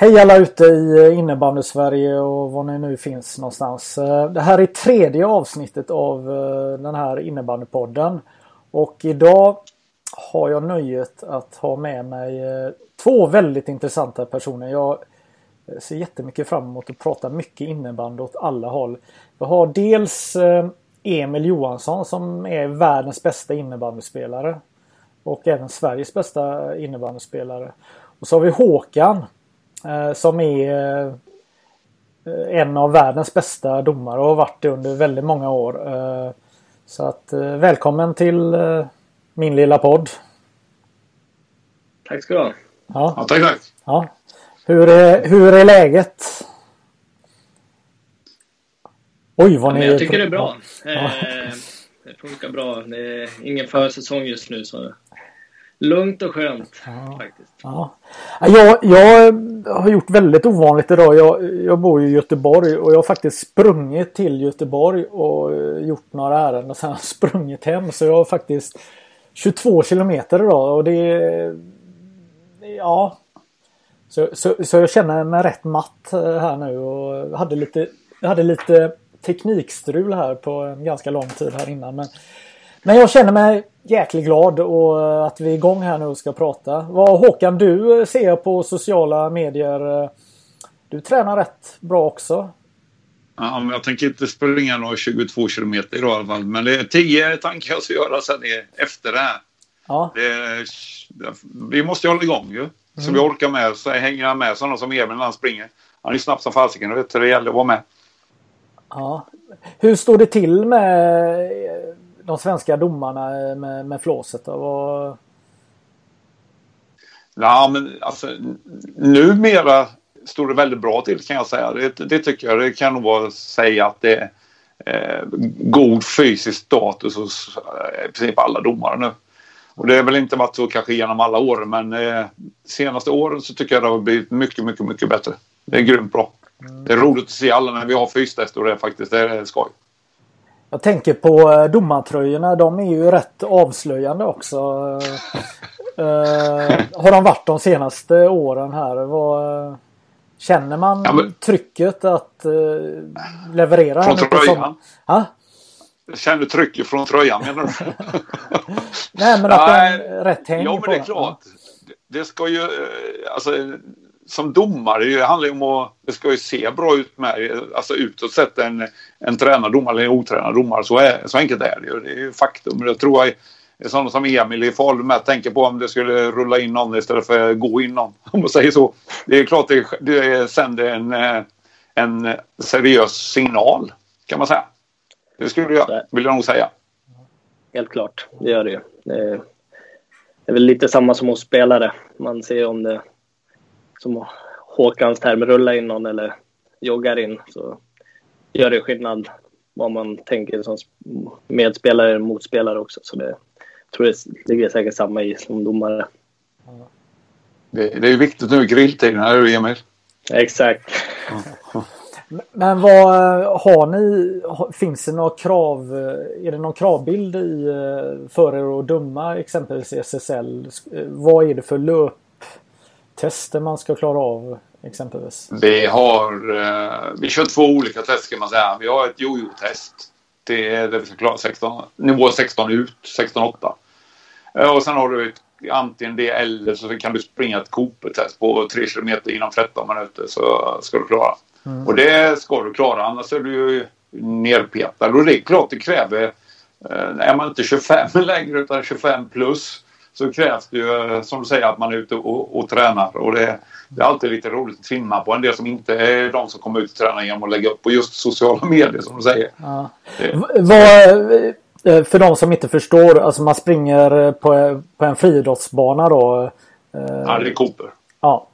Hej alla ute i eh, innebandy-Sverige och var ni nu finns någonstans. Eh, det här är tredje avsnittet av eh, den här innebandypodden. Och idag har jag nöjet att ha med mig två väldigt intressanta personer. Jag ser jättemycket fram emot att prata mycket innebandy åt alla håll. Jag har dels Emil Johansson som är världens bästa innebandyspelare. Och även Sveriges bästa innebandyspelare. Och så har vi Håkan som är eh, en av världens bästa domare och har varit det under väldigt många år. Eh, Så att eh, välkommen till eh, min lilla podd. Tack ska du ha. Ja, Ja, tack, tack. ja. Hur, är, hur är läget? Oj vad ni... Jag tycker det är bra. Ja. Eh, det funkar bra. Det är ingen försäsong just nu så lugnt och skönt faktiskt. Ja. Jag, jag har gjort väldigt ovanligt idag. Jag, jag bor i Göteborg och jag har faktiskt sprungit till Göteborg och eh, gjort några ärenden och sen sprungit hem. Så jag har faktiskt 22 kilometer idag och det. Ja. Så, så, så jag känner mig rätt matt eh, här nu och hade lite, hade lite teknikstrul här på en ganska lång tid här innan. Men, men jag känner mig jäkligt glad och att vi är igång här nu och ska prata. Vad Håkan, du ser på sociala medier. Du tränar rätt bra också. Ja, men jag tänker inte springa några 22 kilometer idag i alla fall. Men det är 10 tankar jag ska göra sen efter det här. Ja, Det vi måste hålla igång ju. Så vi orkar med. Så hänger med sådana som Emil när han springer. Han är snabb som fasiken. Det gäller att vara med. ja. Hur står det till med eh, de svenska domarna med, med flåset? Då? Vad... Ja, men alltså numera står det väldigt bra till kan jag säga. Det, det tycker jag. Det kan nog vara säga att det är eh, god fysisk status hos eh, i princip alla domare nu. Och det har väl inte varit så kanske genom alla år men eh, senaste åren så tycker jag det har blivit mycket, mycket, mycket bättre. Det är grymt bra. Det är roligt att se alla när vi har fystester och det är faktiskt det är skoj. Jag tänker på eh, domartröjorna. De är ju rätt avslöjande också. Eh, har de varit de senaste åren här? Vad, känner man Ja, men- trycket att eh, leverera? Från tröjan? Ja? Känner du trycket från tröjan menar du? Nej men att Nej, den rätt häng Ja, på men det är klart. Det ska ju, alltså, som domare, det handlar ju om att, det ska ju se bra ut med, alltså utåt sett en, en tränad domare eller en otränad domare. Så, är, så enkelt är det ju. Det är ju faktum. Jag tror jag, sådana som Emil i Falun med tänker på om det skulle rulla in någon istället för gå in någon. Om man säger så. Det är klart det, det sänder en, en seriös signal kan man säga. Det skulle jag, vill jag nog säga. Helt klart, det gör det ju. Det är väl lite samma som hos spelare. Man ser om det som Håkans term rulla in någon eller joggar in så gör det skillnad vad man tänker som medspelare eller motspelare också. Så det jag tror det ligger säkert samma i som domare. Det, det är ju viktigt nu i grilltiden, eller hur Emil? Exakt. Men vad har ni? Finns det några krav? Är det någon kravbild i eh, för er att döma exempelvis SSL? Vad är det för löptester man ska klara av exempelvis? Vi har, eh, vi kör två olika test kan man säga. Vi har ett jojo-test. Det är där vi ska klara 16, nivå 16 ut, 16-8. Eh, och sen har du ett, antingen det eller så kan du springa ett Cooper-test på 3 km inom 13 minuter så ska du klara. Och det ska du klara annars är du ju nerpetad. Och det är klart det kräver, eh, är man inte 25 längre utan 25 plus så krävs det ju eh, som du säger att man är ute och, och tränar. Och det, det är alltid lite roligt att trimma på en del som inte är de som kommer ut och tränar genom att lägga upp på just sociala medier som du säger. Ja. Vad, eh, för de som inte förstår, alltså man springer på, på en friidrottsbana då. Eh, ja, det är Cooper. Ja.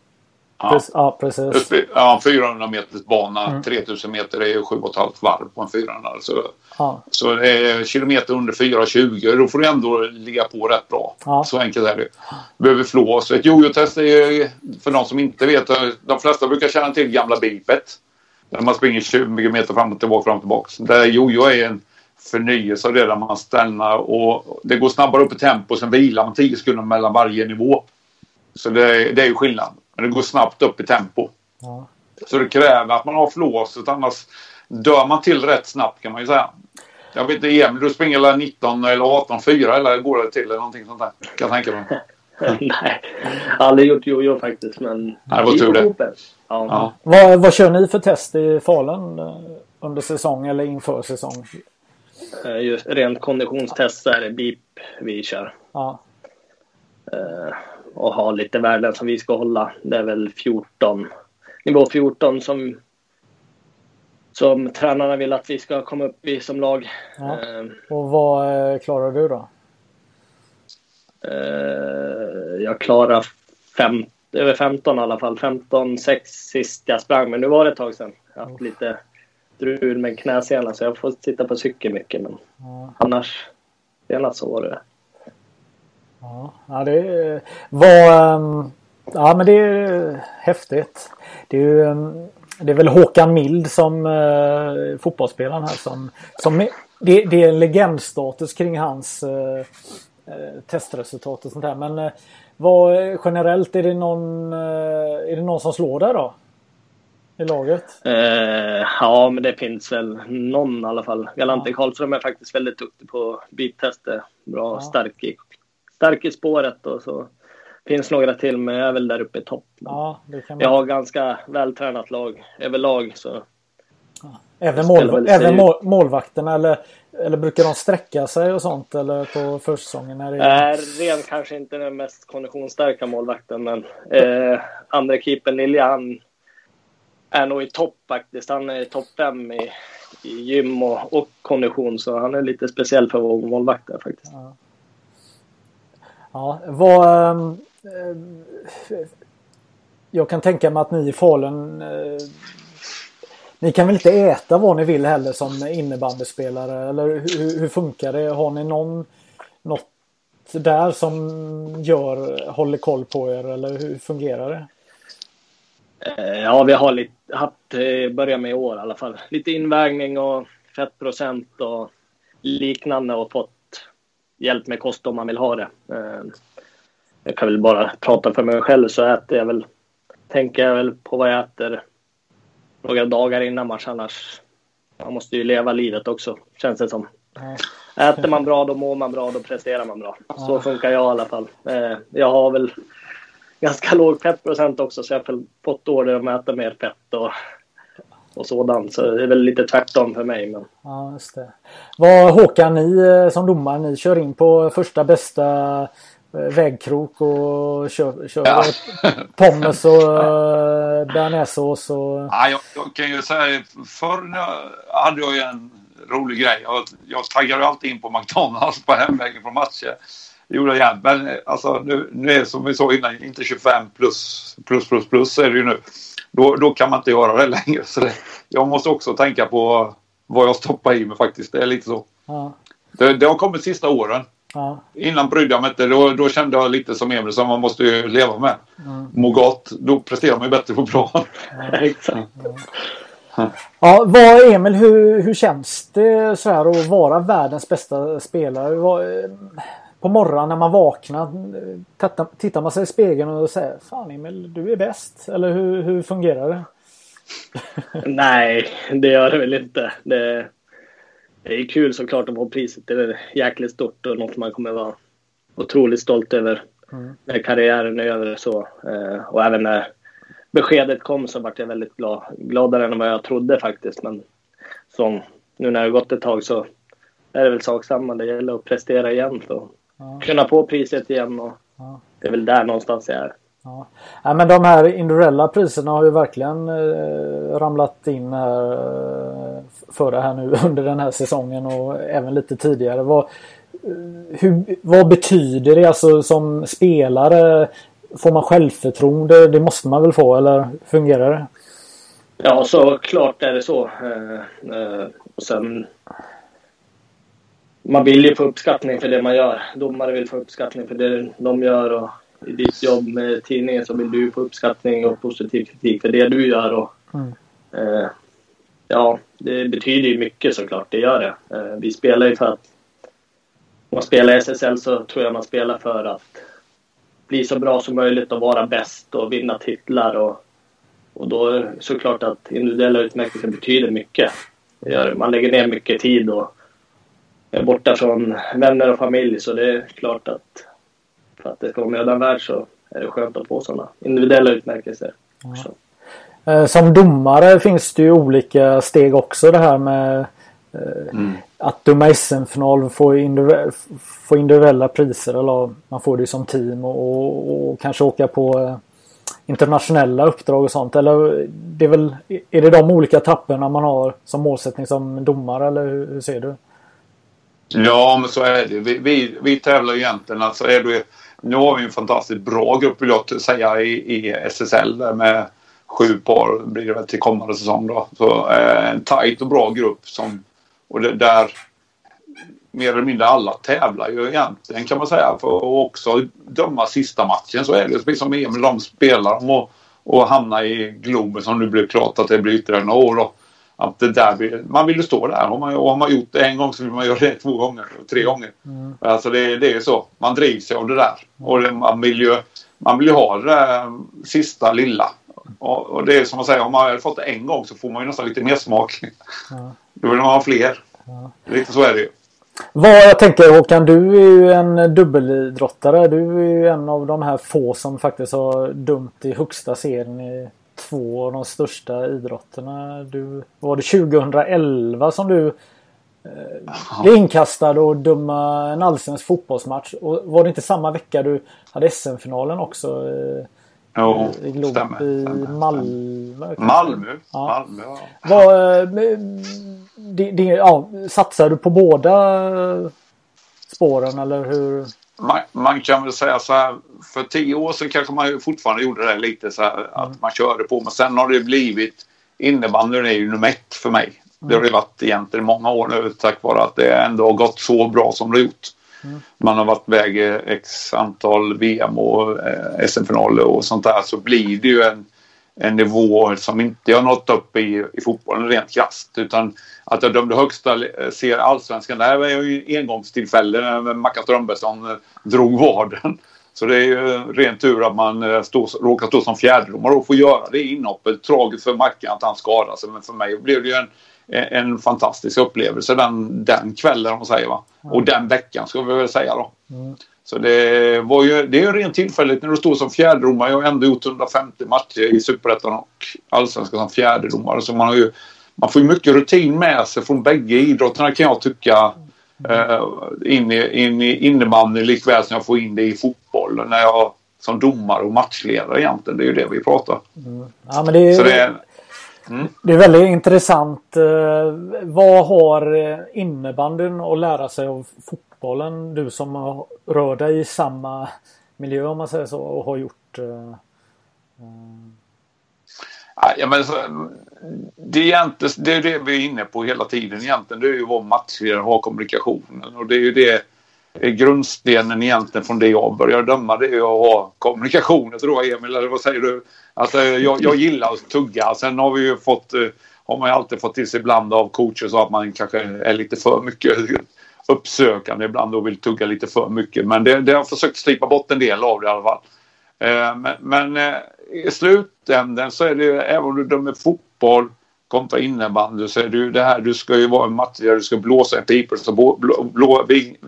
Ja. Precis. Ja, precis. Ja, 400 meters bana, mm. 3000 meter är 7,5 varv på en 400. Så, ja. så är kilometer under 4,20 då får du ändå ligga på rätt bra. Ja. Så enkelt är det. Du behöver flå. Så ett jojo-test är för de som inte vet, de flesta brukar känna till gamla bipet. Där man springer 20 meter fram och tillbaka, fram och tillbaka. Där jojo är en förnyelse av det där man stannar och det går snabbare upp i tempo. Sen vilar man 10 sekunder mellan varje nivå. Så det, det är ju skillnad. Men det går snabbt upp i tempo. Ja. Så det kräver att man har flåset annars dör man till rätt snabbt kan man ju säga. Jag vet inte, Emil, du springer 19 eller 18-4 eller går det till eller någonting sånt där? Kan jag tänka mig. Nej, aldrig gjort jojo faktiskt men... Nej, det var tur det. Ja. Ja. Vad, vad kör ni för test i Falun eh, under säsong eller inför säsong? Eh, just rent konditionstest så är det BIP vi kör. Ja. Uh, och ha lite värden som vi ska hålla. Det är väl 14, nivå 14 som, som tränarna vill att vi ska komma upp i som lag. Ja. Uh, och vad uh, klarar du då? jag klarar fem, över 15 i alla fall. 15, 6 sist jag sprang, men nu var det ett tag sedan. Jag har haft lite strul med knäsenan så jag får sitta på cykel mycket. Men ja. annars, senast så var det Ja, det var... Ehm, ja, men det är häftigt. Det är ju... Ehm, det är väl Håkan Mild som uh, fotbollsspelaren här som... som det, det är en legendstatus kring hans uh, testresultat och sånt där. Men vad, generellt är det någon... är det någon som slår där då? i laget? Eh, ja, men det finns väl någon i alla fall. Galante ja. Karlström är faktiskt väldigt duktig på bittester. Bra, ja. stark, i, stark i spåret och så finns några till, men jag är väl där uppe i topp. Ja, man... Jag har ganska vältränat lag överlag. Så ja. Även, mål, även mål, målvakterna eller, eller brukar de sträcka sig och sånt eller på försäsongen? Är det... Är ren kanske inte den mest konditionsstarka målvakten, men eh, andra keepern Lilja han är nog i topp faktiskt. Han är i topp fem i, i gym och, och kondition så han är lite speciell för vår målvakt där faktiskt. Ja ja vad, ehm, eh, jag kan tänka mig att ni i Falun eh, ni kan väl inte äta vad ni vill heller som innebandyspelare? Eller hur, hur funkar det? Har ni någon, något där som gör, håller koll på er eller hur fungerar det? Eh, ja, vi har lite, haft, eh, börjat med i år i alla fall, lite invägning och fettprocent och liknande och fått hjälp med kost om man vill ha det. Eh, jag kan väl bara prata för mig själv så äter jag väl, tänker jag väl på vad jag äter några dagar innan match annars. Man måste ju leva livet också, känns det som. Äter man bra, då mår man bra, då presterar man bra. Så funkar jag i alla fall. Jag har väl ganska låg fettprocent också så jag har fått order att äta mer fett och, och sådant. Så det är väl lite tvärtom för mig. Men... Ja, just det. Vad Håkan, ni eh, som domare, ni kör in på första bästa eh, vägkrok och kör, kör ja. pommes och uh, bearnaisesås och... Ja, jag, jag, kan ju säga förr hade jag ju en rolig grej. Jag, jag taggade alltid in på McDonalds på hemvägen från matcher. Det gjorde jag igen. Men alltså, nu, nu är det som vi sa innan, inte 25 plus, plus, plus, plus är det ju nu. Då, då kan man inte göra det längre. Så det, jag måste också tänka på vad jag stoppar i mig faktiskt. Det är lite så. Ja. Det, det, har kommit sista åren. Ja. Innan brydde jag mig inte. Då, då kände jag lite som Emil som man måste ju leva med. Mm. Må gott. Då presterar man ju bättre på bra. Ja. Ja. ja, vad Emil, hur, hur känns det så här att vara världens bästa spelare? Vad, på morgonen när man vaknar tittar man sig i spegeln och säger Fan Emil, du är bäst. Eller hur, hur fungerar det? Nej, det gör det väl inte. Det, det är kul såklart att få priset. Det är jäkligt stort och något man kommer vara otroligt stolt över mm. när karriären är över. Så. Eh, och även när beskedet kom så vart jag väldigt glad. Gladare än vad jag trodde faktiskt. Men som nu när det gått ett tag så är det väl sak samma. Det gäller att prestera igen. Så ja. kunna få priset igen och ja. det är väl där någonstans jag är. Ja. ja. men de här individuella priserna har ju verkligen eh, ramlat in här eh, för det här nu under den här säsongen och även lite tidigare. Vad, eh, hur, vad betyder det alltså som spelare? Får man självförtroende? Det måste man väl få eller fungerar det? Ja, så klart är det så. Eh, eh, och sen man vill ju få uppskattning för det man gör. Domare vill få uppskattning för det de gör och i ditt jobb med tidningen så vill du få uppskattning och positiv kritik för det du gör. Och, mm. eh, ja, det betyder ju mycket såklart, det gör det. Eh, vi spelar ju för att om man spelar i SSL så tror jag man spelar för att bli så bra som möjligt och vara bäst och vinna titlar. Och, och då är det såklart att individuella utmärkelser betyder mycket. Det gör, man lägger ner mycket tid och är borta från vänner och familj så det är klart att för att det ska vara mödan värd så är det skönt att få sådana individuella utmärkelser. Ja. Eh, som domare finns det ju olika steg också det här med eh, mm. att döma SM-final få, individuella, få individuella priser eller man får det som team och, och, kanske åka på eh, internationella uppdrag och sånt. Eller det är väl, är det de olika tapperna man har som målsättning som domare eller hur, hur ser du? Ja, men så är det. Vi, vi, vi tävlar egentligen, alltså är du, nu har vi en fantastiskt bra grupp vill jag säga i, i SSL där med sju par blir det väl till kommande säsong då. Så eh, en tajt och bra grupp som och det, där mer eller mindre alla tävlar ju egentligen kan man säga för att också döma sista matchen så är det precis som Emil. de spelar om och, och hamna i Globen som nu blev klart att det blir ytterligare några år. Då att det där, man vill ju stå där. Har man, och har man gjort det en gång så vill man göra det två gånger, tre gånger. Mm. Alltså det, det är så. Man drivs av det där. Och det, man, vill ju, man vill ju ha det där sista lilla. Och, och, det är som man säger, om man har fått det en gång så får man ju nästan lite mer smak. Ja. Då vill man ha fler. Ja. Lite så är det ju. Vad jag tänker Håkan, du är ju en dubbelidrottare. Du är ju en av de här få som faktiskt har dömt i högsta serien i två av de största idrotterna. Du, var det 2011 som du eh, blev inkastad och döma en allsvensk fotbollsmatch? Och var det inte samma vecka du hade SM-finalen också? Eh, jo, i Glob, stämmer, i stämmer, Malmö? Malmö. Ja. Malmö ja. Var, eh, det, det, ja, satsar du på båda spåren eller hur? Man, man, kan väl säga så här, för tio år sedan kanske man fortfarande gjorde det lite så här, att mm. man körde på. Men sen har det blivit, innebandyn är ju nummer ett för mig. Mm. Det har det varit egentligen många år nu tack vare att det ändå har gått så bra som det har gjort. Mm. Man har varit väg x antal VM och eh, SM-finaler och sånt där så blir det ju en en nivå som inte jag nått upp i, i fotbollen rent krasst. Utan att jag dömde högsta ser allsvenskan, det här var ju engångstillfälle när Mackan Strömbergsson eh, drog vaden. Så det är ju rent tur att man eh, stå, råkar stå som fjärdedomare och får göra det inhoppet. Tragiskt för Mackan att han skadade sig men för mig blev det ju en, en fantastisk upplevelse den, den kvällen om man säger va. Och den veckan ska vi väl säga då. Mm. Så det var ju, det är ju rent tillfälligt när du står som fjärdedomare. Jag har ändå gjort 150 matcher i Superettan och Allsvenskan som fjärdedomare. Så man, har ju, man får ju mycket rutin med sig från bägge idrotterna kan jag tycka. Eh, in, i, in i innebandy likväl som jag får in det i fotboll. När jag som domare och matchledare egentligen. Det är ju det vi pratar. Mm. Ja, men det är, Så det är, mm. det är väldigt intressant. Eh, vad har eh, innebandyn att lära sig av fotboll? Fotbollen. Du som rör dig i samma miljö om man säger så och har gjort uh, Ja, men så, det, är egentligen, det är det vi är inne på hela tiden egentligen. Det är ju vår matchledare har kommunikationen. Och det är ju det är grundstenen egentligen från det jag började döma. Det är att ha kommunikation. Jag tror Emil, eller vad säger du? Alltså, jag, jag gillar att tugga. Sen har vi ju fått eh, har man ju alltid fått till sig ibland av coacher så att man kanske är lite för mycket uppsökande ibland och vill tugga lite för mycket. Men det, det har försökt slipa bort en del av det i alla fall. Eh, men, men eh, i slutändan så är det ju även om du dömer fotboll kontra innebandy så är det ju det här du ska ju vara en match där du ska blåsa en pipa så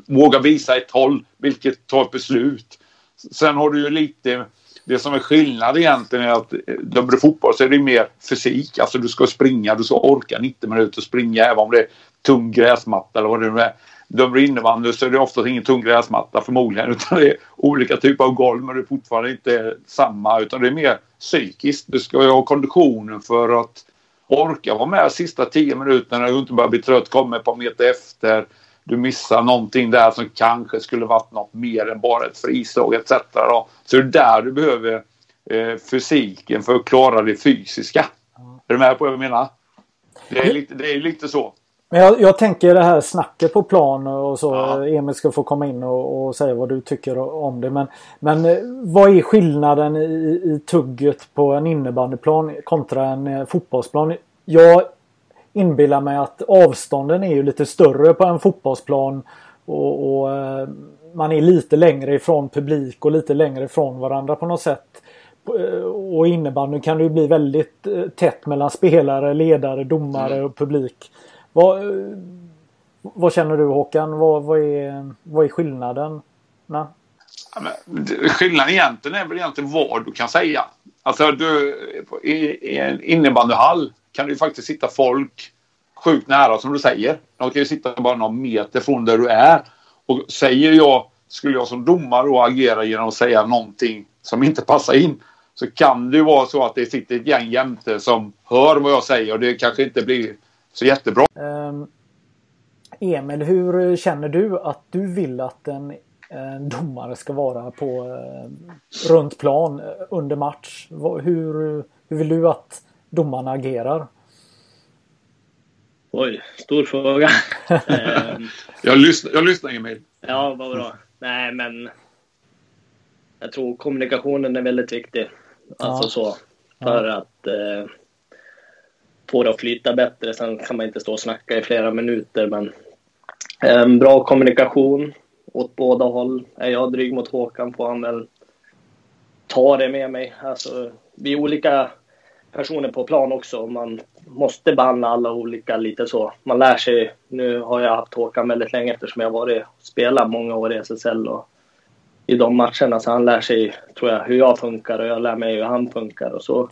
våga visa ett håll vilket tar ett beslut. Sen har du ju lite det som är skillnad egentligen är att eh, dömer du fotboll så är det mer fysik. Alltså du ska springa, du ska orka 90 minuter springa även om det är tung gräsmatta eller vad det nu är dömer innebandy så är det oftast ingen tung gräsmatta förmodligen utan det är olika typer av golv men det är fortfarande inte samma utan det är mer psykiskt. Du ska ju ha konditionen för att orka vara med sista tio minuterna och inte bara bli trött, komma ett par meter efter. Du missar någonting där som kanske skulle varit något mer än bara ett frislag etc. Då. Så det är där du behöver eh, fysiken för att klara det fysiska. Är du med på vad jag menar? Det är lite, det är lite så. Men jag, jag, tänker det här snacket på plan och så. Ja. Emil ska få komma in och, och, säga vad du tycker om det. Men, men eh, vad är skillnaden i, i tugget på en innebandyplan kontra en eh, fotbollsplan? Jag inbillar mig att avstånden är ju lite större på en fotbollsplan. Och, och eh, man är lite längre ifrån publik och lite längre ifrån varandra på något sätt. Och innebandy kan det ju bli väldigt tätt mellan spelare, ledare, domare mm. och publik. Vad, vad känner du Håkan? Vad, vad, är, vad är skillnaden? Ja, skillnaden egentligen är väl egentligen vad du kan säga. Alltså du, i, i en innebandyhall kan det ju faktiskt sitta folk sjukt nära som du säger. De kan ju sitta bara någon meter från där du är. Och säger jag, skulle jag som domare då agera genom att säga någonting som inte passar in så kan det ju vara så att det sitter ett gäng jämte som hör vad jag säger och det kanske inte blir så jättebra. Um, Emil, hur känner du att du vill att en, en domare ska vara på uh, runt plan uh, under match? Hur, hur vill du att domarna agerar? Oj, stor fråga. um, jag, lyssnar, jag lyssnar Emil. Ja, vad bra. Nej, men jag tror kommunikationen är väldigt viktig. Alltså ja. så. För ja. att eh, få det att flyta bättre. Sen kan man inte stå och snacka i flera minuter, men en bra kommunikation åt båda håll. Är jag dryg mot Håkan får han väl ta det med mig. Alltså, vi är olika personer på plan också. Man måste behandla alla olika lite så. Man lär sig. Nu har jag haft Håkan väldigt länge eftersom jag varit spelat många år i SSL och i de matcherna. Så han lär sig, tror jag, hur jag funkar och jag lär mig hur han funkar. Och så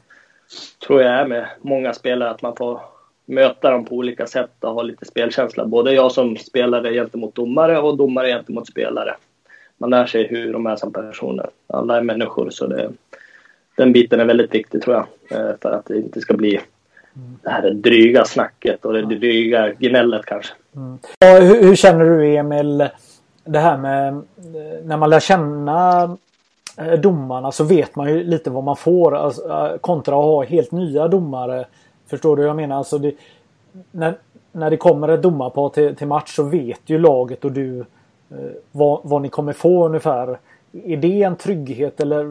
tror jag är med många spelare att man får möta dem på olika sätt och ha lite spelkänsla. Både jag som spelare gentemot domare och domare gentemot spelare. Man lär sig hur de är som personer. Alla är människor så det, den biten är väldigt viktig tror jag. Eh, för att det inte ska bli det här dryga snacket och det dryga gnället kanske. Mm. Hur, hur, känner du Emil det här med eh, när man lär känna Eh, domarna så vet man ju lite vad man får alltså, eh, kontra att ha helt nya domare. Förstår du vad jag menar? Alltså det, när, när det kommer ett domarpar till, till match så vet ju laget och du eh, vad, vad ni kommer få ungefär. Är det en trygghet eller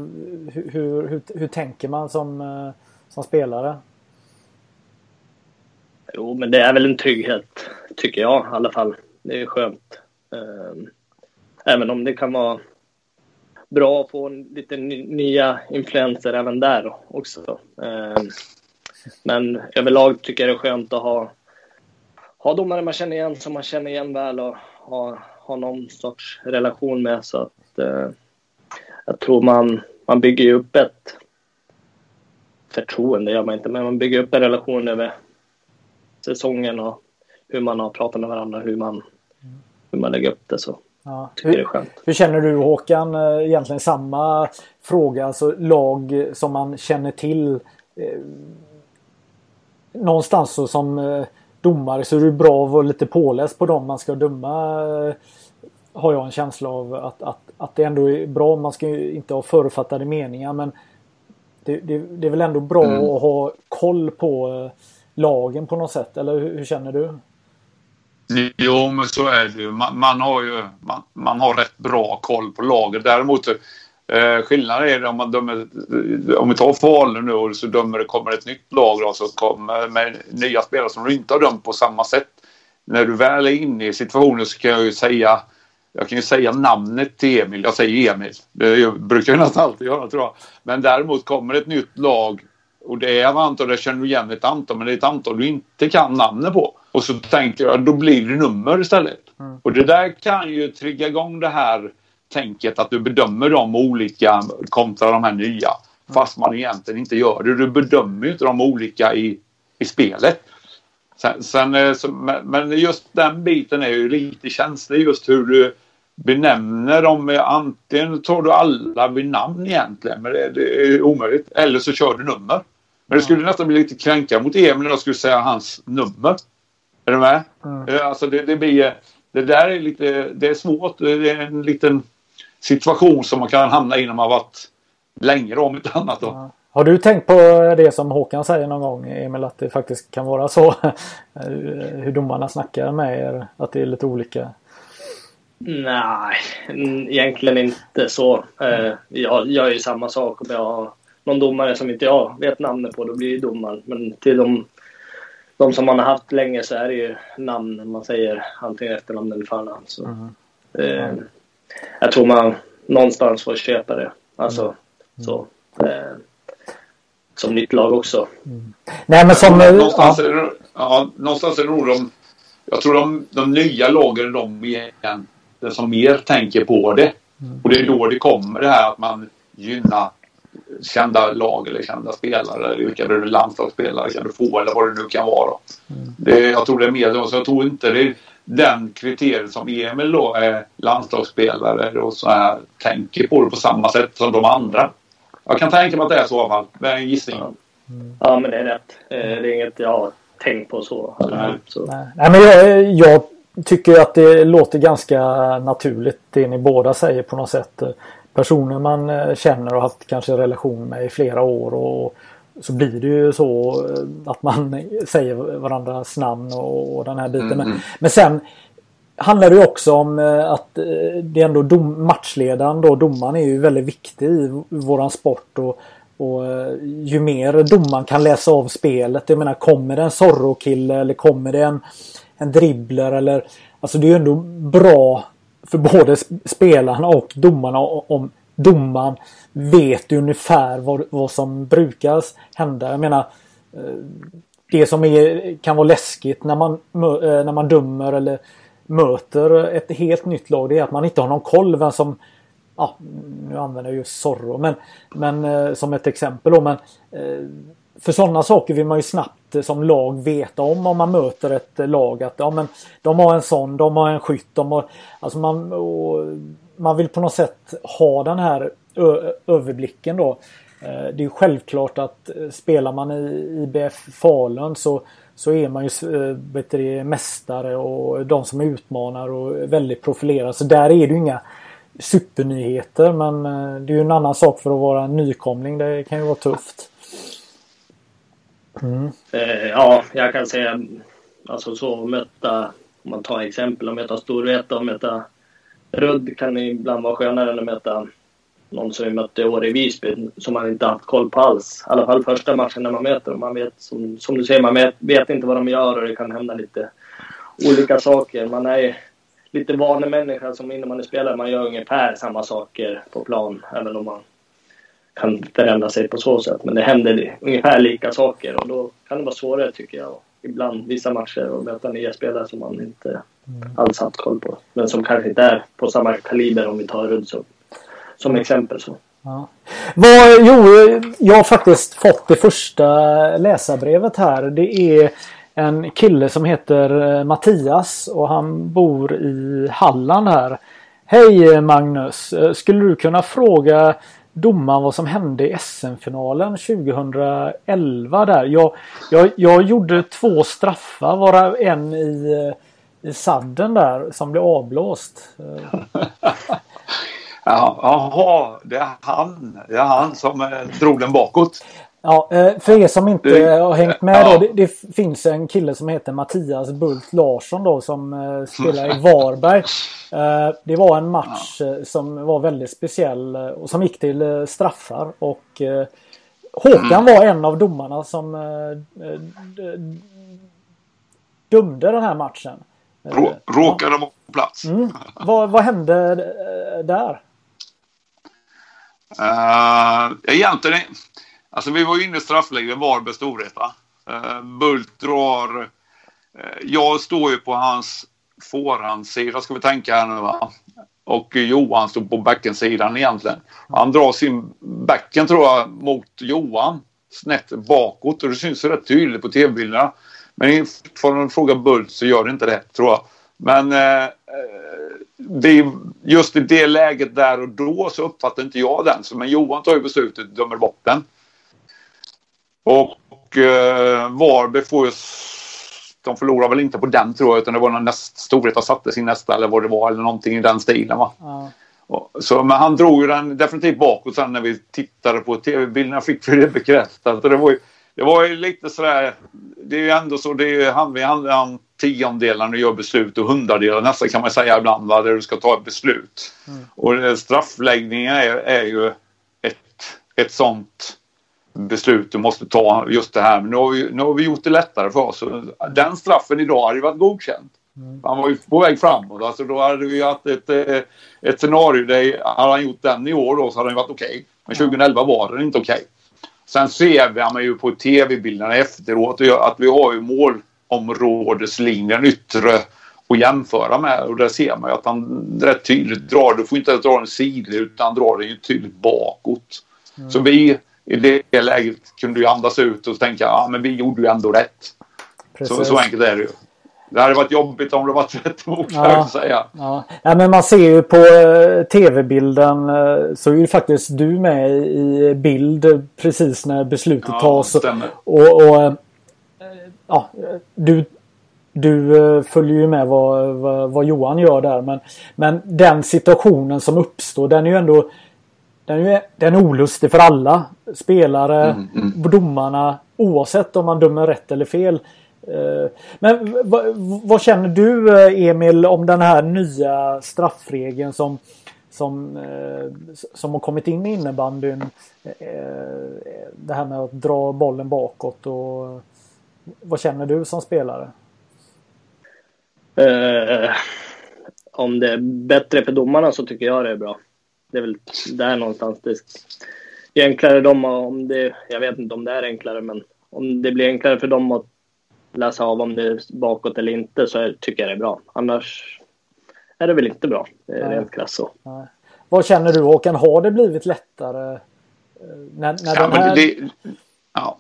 hur, hur, hur, hur tänker man som, eh, som spelare? Jo, men det är väl en trygghet tycker jag i alla fall. Det är skönt. Ehm, även om det kan vara bra att få lite nya influenser även där också. Ehm, men överlag tycker jag det är skönt att ha, ha domare man känner igen, som man känner igen väl och ha, ha någon sorts relation med. Så att eh, jag tror man, man bygger upp ett förtroende, gör man inte, men man bygger upp en relation över säsongen och hur man har pratat med varandra, hur man, hur man lägger upp det. Så Ja. Hur, hur, känner du Håkan? Eh, egentligen samma fråga. Alltså lag som man känner till. Eh, någonstans så som eh, domare så är det bra att vara lite påläst på dem man ska döma. Eh, har jag en känsla av att, att, att det ändå är bra. Man ska ju inte ha förutfattade meningar men det, det, det är väl ändå bra mm. att ha koll på lagen på något sätt. Eller hur, hur känner du? Jo, men så är det ju. Man, man har ju man, man, har rätt bra koll på laget. Däremot eh, skillnaden är det om man dömer, om vi tar Falun nu och så dömer det kommer ett nytt lag då, så kommer med nya spelare som du inte har dömt på samma sätt. När du väl är inne i situationen så kan jag ju säga jag kan ju säga namnet till Emil. Jag säger Emil. Det brukar jag nästan alltid göra tror jag. Men däremot kommer ett nytt lag och det är ett antal, det känner du igen ett antal, men det är ett antal du inte kan namnet på. Och så tänker jag, då blir det nummer istället. Mm. Och det där kan ju trigga igång det här tänket att du bedömer dem olika kontra de här nya. Mm. Fast man egentligen inte gör det. Du bedömer ju inte de olika i, i spelet. Sen, sen, eh, så, men just den biten är ju lite känslig just hur du benämner dem. Antingen tar du alla vid namn egentligen, men det, det är omöjligt. Eller så kör du nummer. Men det skulle nästan bli lite kränkande mot Emil om jag skulle säga hans nummer. Är du med? Mm. Alltså det, det, blir... Det där är lite... Det är svårt. Det är en liten situation som man kan hamna i när man varit länge då, om inte annat. Då. Ja. Har du tänkt på det som Håkan säger någon gång Emil att det faktiskt kan vara så? Hur domarna snackar med er? Att det är lite olika? Nej, egentligen inte så. Eh, jag gör ju samma sak om jag någon domare som inte jag vet namnet på, då blir det domaren. Men till de, de som man har haft länge så är det ju namn man säger antingen efternamn eller förnamn. Så, mm. eh, jag tror man någonstans får köpa det. Alltså, mm. så. Eh, som nytt lag också. Mm. Nej men som... Någonstans, ja. Är det, ja, någonstans är det nog de... Jag tror de, de nya lagen är de igen, som mer tänker på det. Mm. Och det är då det kommer det här att man gynnar kända lag eller kända spelare. Vilka du landslagsspelare kan du få eller vad det nu kan vara. Mm. Det, jag tror det är mer så. Jag tror inte det är den kriteriet som Emil då är landslagsspelare och så här tänker på det på samma sätt som de andra. Jag kan tänka mig att det är så i alla fall. Det är en gissning. Mm. Ja, men det är rätt. Eh, det är inget jag har tänkt på så. Nej. så. Nej, men jag, jag tycker att det låter ganska naturligt det ni båda säger på något sätt. Personer man eh, känner och haft kanske relation med i flera år och så blir det ju så eh, att man säger varandras namn och, den här biten. Mm. Men, men sen handlar det också om eh, att det är ändå dom, matchledaren då, domaren är ju väldigt viktig i våran sport och, och ju mer domaren kan läsa av spelet, jag menar kommer det en Zorro-kille eller kommer det en, en dribbler eller Alltså det är ju ändå bra för både spelarna och domarna om domaren vet ungefär vad, vad som brukar hända. Jag menar eh, det som är, kan vara läskigt när man, eh, när man dömer eller möter ett helt nytt lag det är att man inte har någon koll vem som Ja, nu använder jag just Zorro men, men eh, som ett exempel då men eh, för sådana saker vill man ju snabbt Eh, som lag veta om om man möter ett eh, lag att ja men de har en sån, de har en skytt, de har alltså man, man vill på något sätt ha den här överblicken då. Eh, det är självklart att spelar man i IBF Falun så så är man ju bättre mästare och de som utmanar och väldigt profilerade. Så där är det ju inga supernyheter men det är ju en annan sak för att vara en nykomling. Det kan ju vara tufft. Mm. Eh, ja, jag kan säga alltså så möta, om man tar exempel, att möta Storvreta och möta Rudd kan ibland vara skönare än att möta någon som vi mötte i år i Visby som man inte haft koll på alls. I alla fall första matchen när man möter dem. Man vet, som, som du säger, man vet, vet, inte vad de gör och det kan hända lite olika saker. Man är lite vanemänniska som innan man är spelare. Man gör ungefär samma saker på plan, även om man kan förändra sig på så sätt. Men det händer ungefär lika saker och då kan det vara svårare tycker jag. Ibland vissa matcher och möta nya spelare som man inte mm. alls haft koll på. Men som kanske inte är på samma kaliber om vi tar Rudsson som exempel. Så. Ja. Vad, jo, jag har faktiskt fått det första läsarbrevet här. Det är en kille som heter eh, Mattias och han bor i Halland här. Hej Magnus! Eh, skulle du kunna fråga domaren vad som hände i SM-finalen 2011 där? Jag, jag, jag gjorde två straffar varav en i, eh, i sadden där som blev avblåst. Jaha, det är han. Det är han som eh, drog den bakåt. Ja, eh, för er som inte det, har hängt med ja. då. Det, det, finns en kille som heter Mattias Bult Larsson då som eh, spelar i Varberg. Det var en match ja. som var väldigt speciell och som gick till straffar. Och Håkan mm. var en av domarna som dömde den här matchen. råkade vara på plats. Mm. Vad, vad hände där? Uh, egentligen, alltså vi var ju inne i straffläggningen, Varberg Storvreta. Uh, eh, Bult drar, uh, jag står ju på hans forehandsida ska vi tänka här nu va. Och Johan står på bäckensidan egentligen. Han drar sin bäcken tror jag mot Johan snett bakåt och det syns rätt tydligt på tv-bilderna. Men för en fråga Bult så gör det inte det tror jag. Men eh, eh det, just i det läget där och då så uppfattar inte jag den. Så, men Johan tar ju beslutet, och dömer bort den. Och eh, Varberg får ju... De förlorar väl inte på den tror jag utan det var någon näst, Storvreta satte sin nästa eller vad det var eller någonting i den stilen va. Ja. Så, men han drog ju den definitivt bakåt sen när vi tittade på tv-bilderna fick vi det bekräftat. det var ju, det var ju lite sådär, det är ju ändå så, det är, han, vi handlar om tiondelar när du gör beslut och hundradelar nästan kan man säga ibland va, där du ska ta ett beslut. Mm. Och straffläggningen är, är ju ett, ett sånt beslut du måste ta just det här. Men nu har, vi, nu har vi gjort det lättare för oss. Den straffen idag hade ju varit godkänd. Mm. Han var ju på väg framåt. Alltså då hade vi haft ett, eh, ett scenario där hade han gjort den i år då så hade den varit okej. Okay. Men 2011 var den inte okej. Okay. Sen ser man ju på tv-bilderna efteråt att vi har ju målområdeslinjen yttre att jämföra med. Och där ser man ju att han rätt tydligt drar, du får inte dra den sidled utan han drar den ju tydligt bakåt. Mm. Så vi i det läget kunde ju andas ut och tänka ja men vi gjorde ju ändå rätt. Så, så enkelt är det ju. Det hade varit jobbigt om det varit rätt emot ja, säga. Ja. ja. men man ser ju på uh, tv-bilden uh, så är ju faktiskt du med i bild precis när beslutet ja, tas. Och, och uh, ja, du, du följer ju med vad, vad, vad, Johan gör där. Men, men den situationen som uppstår den är ju ändå den är, den är olustig för alla. Spelare, mm, mm. domarna oavsett om man dömer rätt eller fel. Eh, men vad känner du eh, Emil om den här nya straffregeln som, som, eh, som har kommit in i innebandyn? Det här med att dra bollen bakåt och vad känner du som spelare? Uh, om det är bättre för domarna så tycker jag det är bra. Det är väl där någonstans det är enklare dem om det, jag vet inte om det är enklare men om det blir enklare för dem att läsa av om det är bakåt eller inte så tycker jag det är bra. Annars är det väl inte bra. Det är rent krasst så. Vad känner du Håkan? Har det blivit lättare? Eh, när, när ja, här... det, ja,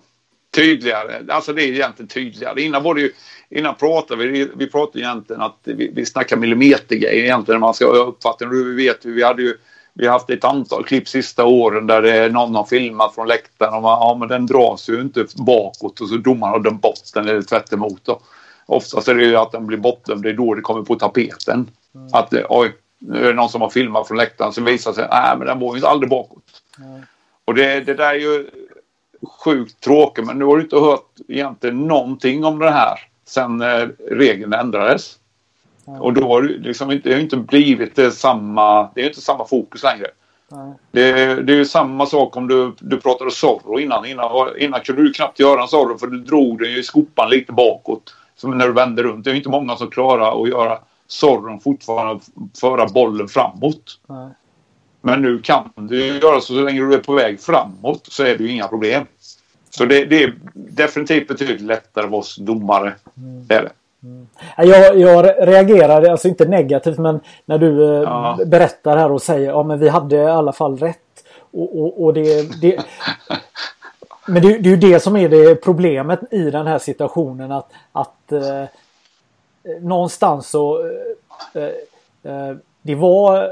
tydligare. Alltså det är egentligen tydligare. Innan var det ju, innan pratade vi, vi pratade egentligen att vi, vi snackar millimetergrejer egentligen. Man ska uppfatta Vi vet ju, vi hade ju vi har haft ett antal klipp sista åren där det är någon har filmat från läktaren och man, ja men den dras ju inte bakåt och så domaren har dömt bort den eller tvärt emot då. Oftast är det ju att den blir bortdömd, det är då det kommer på tapeten. Mm. Att oj, nu är det någon som har filmat från läktaren som visar sig, nej men den var ju aldrig bakåt. Mm. Och det, det där är ju sjukt tråkigt men nu har du inte hört egentligen någonting om det här sen eh, regeln ändrades. Och då har det liksom inte, det har inte blivit det samma, det är inte samma fokus längre. Det, det är ju samma sak om du, du pratade Zorro innan. innan. Innan kunde du knappt göra en Zorro för du drog den i skopan lite bakåt. Som när du vände runt. Det är inte många som klarar att göra Zorron fortfarande föra bollen framåt. Nej. Men nu kan du göra så, så länge du är på väg framåt så är det ju inga problem. Så det, det är definitivt betydligt lättare för oss domare. Mm. Det är det. Mm. Jag, jag reagerade, alltså inte negativt men när du eh, ja. berättar här och säger ja men vi hade i alla fall rätt. Och, och, och det, det men det, det, är ju det som är det problemet i den här situationen att, att eh, någonstans så eh, eh, det var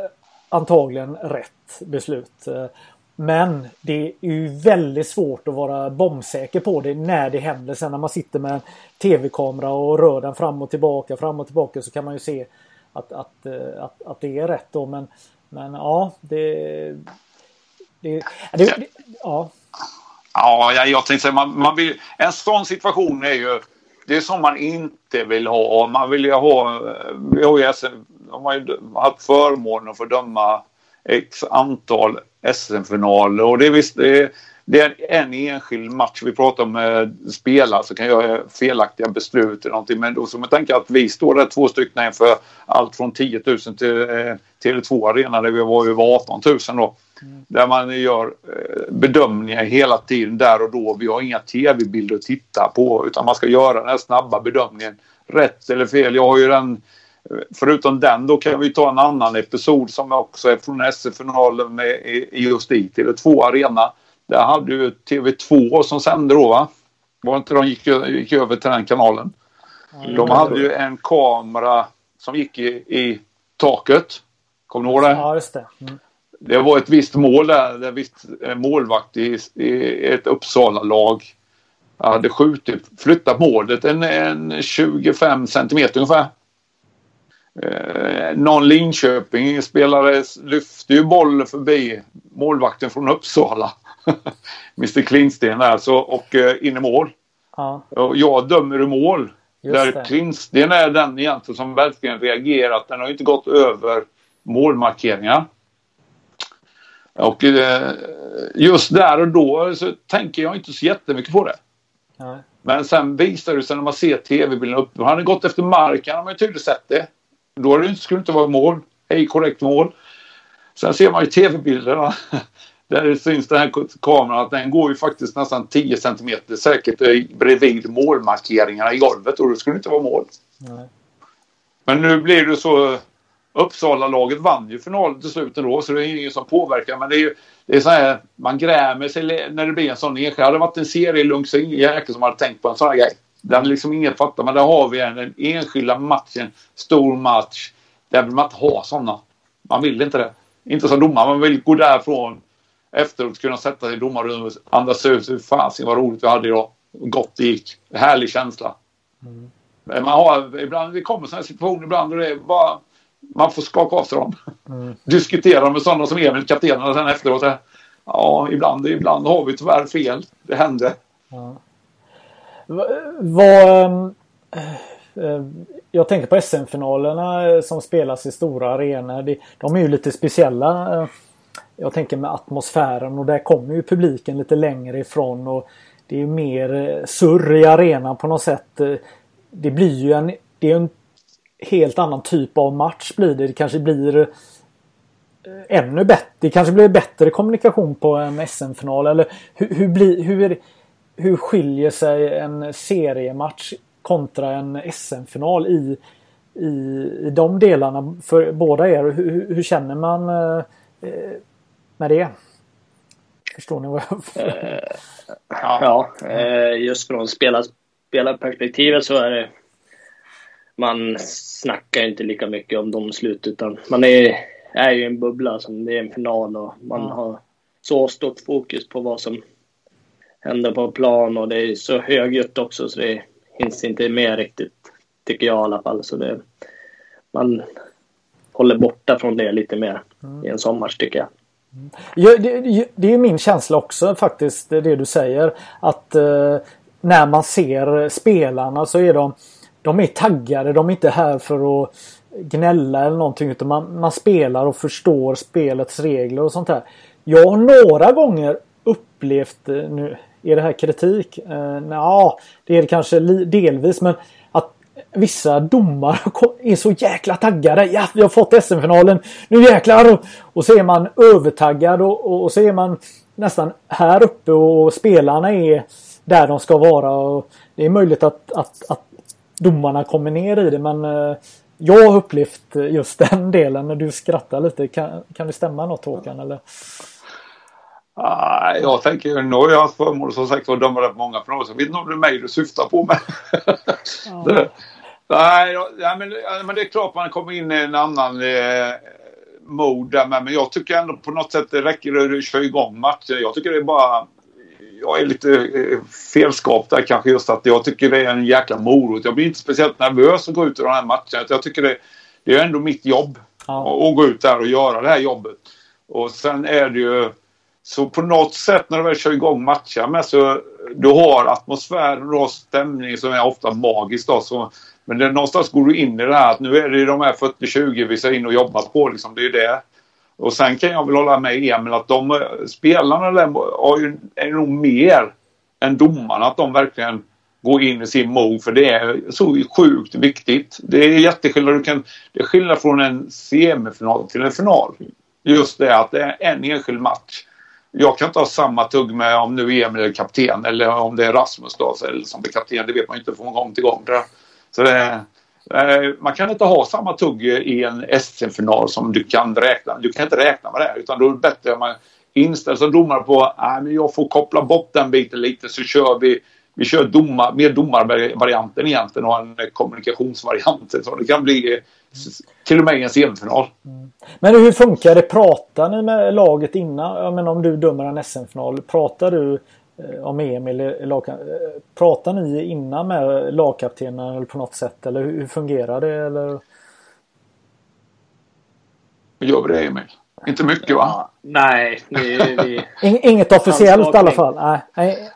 antagligen rätt beslut. Men det är ju väldigt svårt att vara bombsäker på det när det händer. Sen när man sitter med en tv-kamera och rör den fram och tillbaka, fram och tillbaka så kan man ju se att, att, eh, att, att det är rätt då. Men, men ja, det... det, det, det ja. Ja, jag tänkte säga, man, man vill, en sån situation är ju det är som man inte vill ha. Man vill ju ha, eh, vi har ju, de har ju haft förmånen att få döma x antal SM-finaler och det är visst det är, det är en enskild match. Vi pratar om eh, spelare som kan göra felaktiga beslut eller någonting. Men då så man tänker att vi står där två stycken inför allt från 10 000 till eh, Tele2 Arena där vi var över 18 000 då. Mm. Där man gör eh, bedömningar hela tiden där och då. Vi har inga tv-bilder att titta på utan man ska göra den här snabba bedömningen. Rätt eller fel. Jag har ju den Förutom den då kan vi ta en annan episod som också är från SF-finalen just i Tele2 Arena. Där hade ju TV2 som sände då va? Var inte de gick, gick över till den kanalen? Mm. De hade ju en kamera som gick i, i taket. Kommer du ihåg det? Ja, just det. Mm. Det var ett visst mål där. Det visst målvakt i, i ett Uppsala-lag hade skjutit, flyttat målet en, en 25 centimeter ungefär. Eh, någon Linköping-spelare lyfte ju bollen förbi målvakten från Uppsala. Mr Klintsten där alltså och eh, in i mål. Ja. Och jag dömer i mål. Just där det. Klintsten är den egentligen som verkligen reagerat. Den har inte gått över målmarkeringar. Och eh, just där och då så tänker jag inte så jättemycket på det. Nej. Men sen visar det sig när man ser tv-bilden upp. Han hade gått efter marken, har man ju tydligt sett det. Då det skulle det inte vara mål. Ej korrekt mål. Sen ser man ju tv-bilderna. Där syns den här kameran att den går ju faktiskt nästan 10 centimeter säkert bredvid målmarkeringarna i golvet och då skulle det inte vara mål. Nej. Men nu blir det så Uppsala-laget vann ju finalen till slut ändå så det är ingen som påverkar. Men det är ju det är så här, man grämer sig när det blir en sån enskild. Hade det varit en serielunk så ingen jäkel som hade tänkt på en sån här grej. Den liksom ingen fattar. Men där har vi en, den enskilda matchen, stor match. Där vill man inte ha såna. Man vill inte det. Inte som domare. Man vill gå därifrån efteråt kunna sätta sig i domarrummet andas ut. Hur fasen vad roligt vi hade idag. Gott det gick. Härlig känsla. Mm. Man har, ibland, det kommer sådana situationer ibland och det är bara man får skaka av sig dem. Mm. Diskutera med sådana som Emil, kaptenen, sen efteråt. Ja, ibland, ibland har vi tyvärr fel. Det händer. Ja. Vad... Ehm, eh, eh, jag tänker på SM-finalerna eh, som spelas i stora arenor. De är ju lite speciella. Jag tänker med atmosfären och där kommer ju publiken lite längre ifrån och det är mer surr i arenan på något sätt. Det blir ju en, det är en helt annan typ av match blir det. Det kanske blir ännu bättre. Det kanske blir bättre kommunikation på en SM-final. Eller hur, hur, blir, hur, hur skiljer sig en seriematch kontra en SM-final i, i, i de delarna för båda er? Hur, hur känner man eh, eh med det? Förstår ni vad jag... Eh, ja, just från spelarperspektivet så är det man snackar inte lika mycket om domslut utan man är, är ju en bubbla som det är en final och man mm. har så stort fokus på vad som händer på plan och det är så högljutt också så det hinns inte med riktigt tycker jag i alla fall. Så det, man håller borta från det lite mer mm. i en sommar tycker jag. Ja, det, det, är min känsla också faktiskt det du säger att eh, när man ser spelarna så är de de är taggade. De är inte här för att gnälla eller någonting utan man, man spelar och förstår spelets regler och sånt här. Jag har några gånger upplevt, eh, nu är det här kritik? Eh, ja, det är det kanske delvis men att vissa domare är så jäkla taggade. Ja, vi har fått SM-finalen. Nu jäklar! Och, och så är man övertaggad och, och, och så är man nästan här uppe och spelarna är där de ska vara. Och det är möjligt att, att, att domarna kommer ner i det men eh, jag har upplevt just den delen när du skrattar lite. Kan, kan det stämma något Håkan? Eller? Ah, jag tänker, nu har jag haft förmånen som sagt att döma rätt många från Jag vet inte om det är mig du syftar på men... Ja. det, nej, ja, men, men det är klart man kommer in i en annan eh, mode där med, men jag tycker ändå på något sätt det räcker att köra igång matchen. Jag tycker det är bara jag är lite eh, felskapt där kanske just att jag tycker det är en jäkla morot. Jag blir inte speciellt nervös att gå ut i de här matcherna. Jag tycker det, det är ändå mitt jobb ja. att gå ut där och göra det här jobbet. Och sen är det ju så på något sätt när du väl kör igång matchen med så du har atmosfären och stämning som är ofta magisk då. Så, men det, någonstans går du in i det här att nu är det de här 40-20 vi ska in och jobba på liksom. Det är ju det. Och sen kan jag väl hålla med Emil att de spelarna där har ju, är nog mer än domarna att de verkligen går in i sin mode för det är så sjukt viktigt. Det är jätteskillnad. Du kan, det är skillnad från en semifinal till en final. Just det att det är en enskild match. Jag kan inte ha samma tugg med om nu Emil är kapten eller om det är Rasmus då, eller som blir kapten. Det vet man ju inte från gång till gång. Så det, eh, man kan inte ha samma tugg i en SM-final som du kan räkna Du kan inte räkna med det utan då är det bättre att man inställer sig domare på att jag får koppla bort den biten lite så kör vi vi kör domar, mer domarvarianten egentligen och en kommunikationsvariant. Så det kan bli till och med en semifinal. Mm. Men hur funkar det? Pratar ni med laget innan? Jag menar om du dömer en SM-final. Pratar du eh, om Emil i lag, eh, Pratar ni innan med lagkaptenen eller på något sätt? Eller hur, fungerar det? Eller? Gör vi det Emil? Inte mycket va? Ja, nej. Vi, vi... Inget officiellt i alla fall? Nej.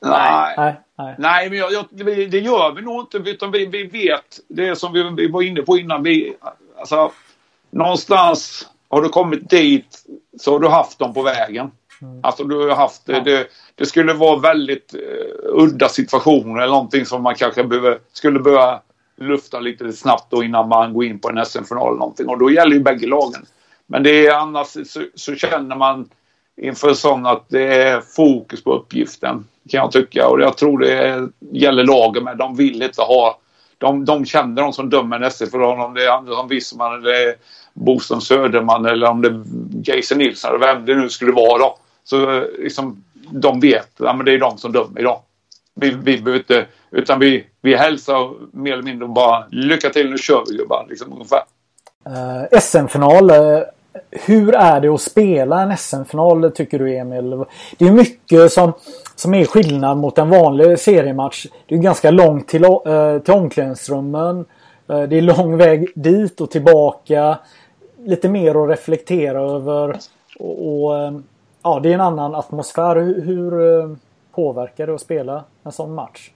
Nej. Nej. nej. Nej. men jag, jag, det gör vi nog inte. Utan vi, vi vet det som vi, vi var inne på innan. Vi, alltså, någonstans har du kommit dit så har du haft dem på vägen. Mm. Alltså du har haft ja. det, det. skulle vara väldigt uh, udda situationer eller någonting som man kanske behöver, skulle behöva lufta lite snabbt då innan man går in på en SM-final eller någonting. Och då gäller ju bägge lagen. Men det är annars så, så känner man inför sån att det är fokus på uppgiften. Kan jag tycka. Och jag tror det gäller lagen med. De vill inte ha... De, de känner de som dömer en SM-final. Om det är Andersson Wissman eller Boström Söderman eller om det är Jason Nilsson eller vem det nu skulle vara då. Så eh, liksom, de vet. Ja, men det är de som dömer idag. Vi, vi behöver inte... Utan vi, vi hälsar mer eller mindre bara lycka till nu kör vi gubbar. Liksom, ungefär. Uh, SM-final. Uh hur är det att spela en SM-final tycker du Emil? Det är mycket som, som är skillnad mot en vanlig seriematch. Det är ganska långt till, äh, till omklädningsrummen. Äh, det är lång väg dit och tillbaka. Lite mer att reflektera över. Och, och äh, ja, det är en annan atmosfär. Hur, hur påverkar det att spela en sån match?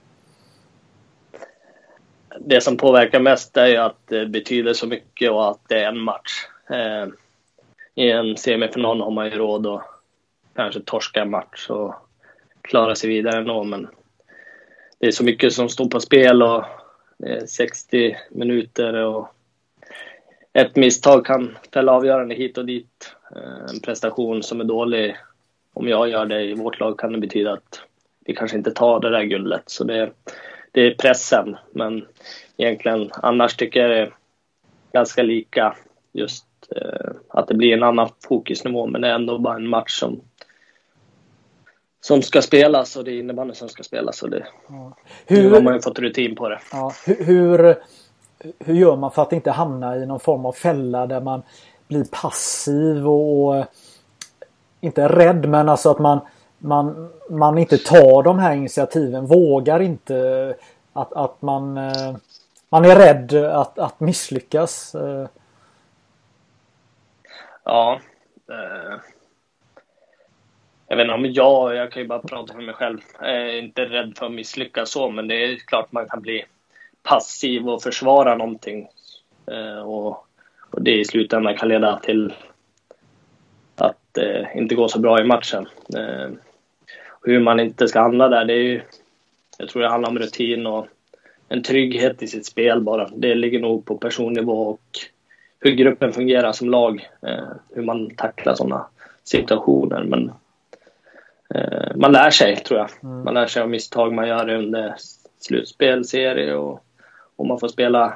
Det som påverkar mest är ju att det betyder så mycket och att det är en match i en semifinal har man ju råd att kanske torska en match och klara sig vidare ändå. Men det är så mycket som står på spel och det är 60 minuter och ett misstag kan fälla avgörande hit och dit. Eh, en prestation som är dålig, om jag gör det i vårt lag kan det betyda att vi kanske inte tar det där guldet. Så det, det är pressen. Men egentligen annars tycker jag det är ganska lika just eh, att det blir en annan fokusnivå. Men det är ändå bara en match som, som ska spelas och det är innebandy som ska spelas. Och det, ja. hur, nu har man ju fått rutin på det. Ja, hur, hur, hur gör man för att inte hamna i någon form av fälla där man blir passiv och, och inte rädd men alltså att man, man, man inte tar de här initiativen, vågar inte att, att man, eh, man är rädd att, att misslyckas. Eh, Ja. Eh, jag vet inte om jag, jag kan ju bara prata för mig själv. Jag är inte rädd för att misslyckas så, men det är klart man kan bli passiv och försvara någonting. Eh, och, och det i slutändan kan leda till att det eh, inte går så bra i matchen. Eh, hur man inte ska handla där, det är ju... Jag tror det handlar om rutin och en trygghet i sitt spel bara. Det ligger nog på personnivå och hur gruppen fungerar som lag, eh, hur man tacklar sådana situationer. Men man lär sig, tror jag. Mm. Man lär sig av misstag man gör under slutspel, serie och om man får spela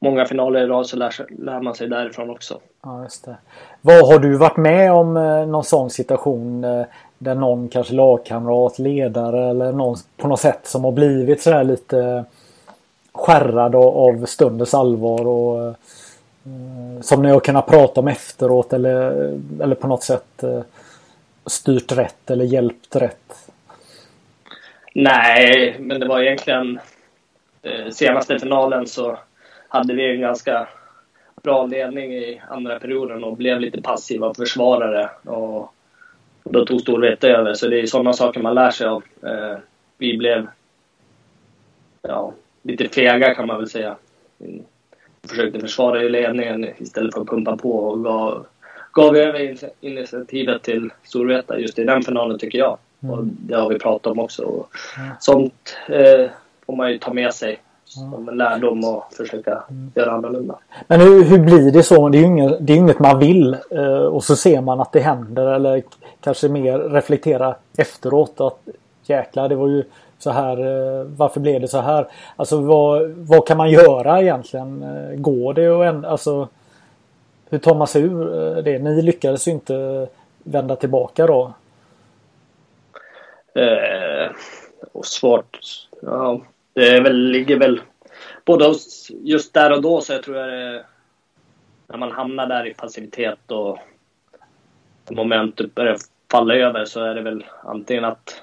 många finaler i rad så lär, lär, man sig därifrån också. Ja, just det. Vad har du varit med om eh, någon sån situation eh, där någon kanske lagkamrat, ledare eller någon på något sätt som har blivit sådär lite skärrad av stundens allvar och Eh, som ni har kunnat prata om efteråt eller, eller på något sätt eh, styrt rätt eller hjälpt rätt? Nej, men det var egentligen eh, senaste finalen så hade vi en ganska bra ledning i andra perioden och blev lite passiva försvarare. Och då tog Storvreta över, så det är sådana saker man lär sig av. Eh, vi blev ja, lite fega kan man väl säga försökte försvara i ledningen istället för att pumpa på och gav, gav över initiativet till Storvreta just i den finalen tycker jag. Mm. Och det har vi pratat om också. Och mm. Sånt eh, får man ju ta med sig som en lärdom och försöka mm. göra annorlunda. Men hur, hur blir det så? Det är ju inget, det är inget man vill eh, och så ser man att det händer eller kanske mer reflektera efteråt att jäklar det var ju så här, eh, varför blev det så här? Alltså vad, vad kan man göra egentligen? Eh, går det och ändra, alltså hur tar man sig ur eh, det? Ni lyckades ju inte vända tillbaka då. Eh, och svårt. Ja, det är väl, ligger väl både hos, just där och då så jag tror jag det när man hamnar där i passivitet och momentet börjar falla över så är det väl antingen att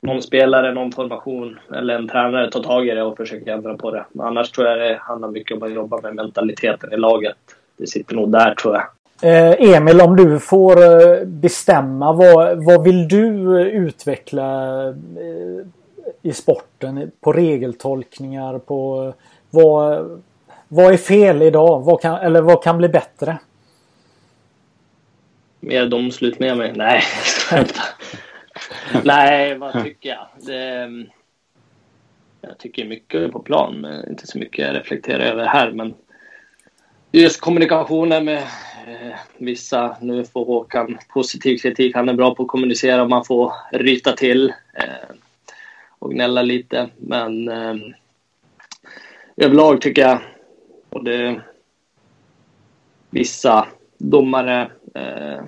någon spelare, någon formation eller en tränare tar tag i det och försöker ändra på det. Men annars tror jag det handlar mycket om att jobba med mentaliteten i laget. Det sitter nog där tror jag. Eh, Emil, om du får eh, bestämma, vad, vad vill du utveckla eh, i sporten? På regeltolkningar, på vad, vad är fel idag? Vad kan, eller vad kan bli bättre? Mer domslut med mig? Nej, Nej, vad tycker jag? Det, jag tycker mycket på plan, men inte så mycket jag reflekterar över här. Men just kommunikationen med eh, vissa. Nu får Håkan positiv kritik. Han är bra på att kommunicera. och Man får ryta till eh, och gnälla lite. Men eh, överlag tycker jag både vissa domare eh,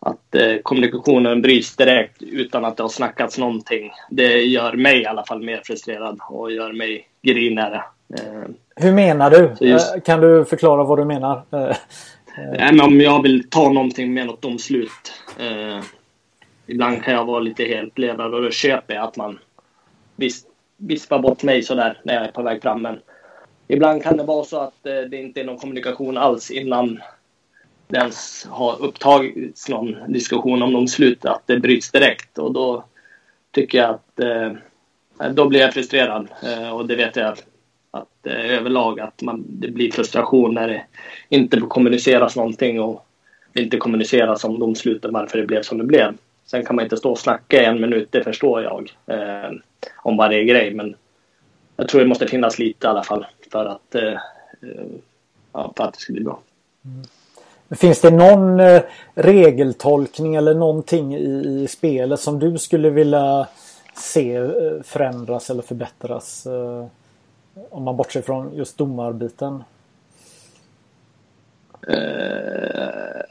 att eh, kommunikationen bryts direkt utan att det har snackats någonting. Det gör mig i alla fall mer frustrerad och gör mig grinigare. Eh, hur menar du? Just... Eh, kan du förklara vad du menar? Eh, eh. Nej, men om jag vill ta någonting med något domslut. Eh, ibland kan jag vara lite helt ledare och då köper jag att man vispar bort mig sådär när jag är på väg fram. Men ibland kan det vara så att eh, det inte är någon kommunikation alls innan det ens har upptagits någon diskussion om domslut, att det bryts direkt. Och då tycker jag att eh, då blir jag frustrerad och det vet jag att eh, överlag att man, det blir frustration när det inte kommuniceras någonting och det inte kommuniceras om domsluten varför det blev som det blev. Sen kan man inte stå och snacka i en minut, det förstår jag, eh, om varje grej. Men jag tror det måste finnas lite i alla fall för att, eh, eh ja, för att det ska bli bra. Mm. Finns det någon eh, regeltolkning eller någonting i, i spelet som du skulle vilja se eh, förändras eller förbättras? Eh, om man bortser från just domarbiten. Uh,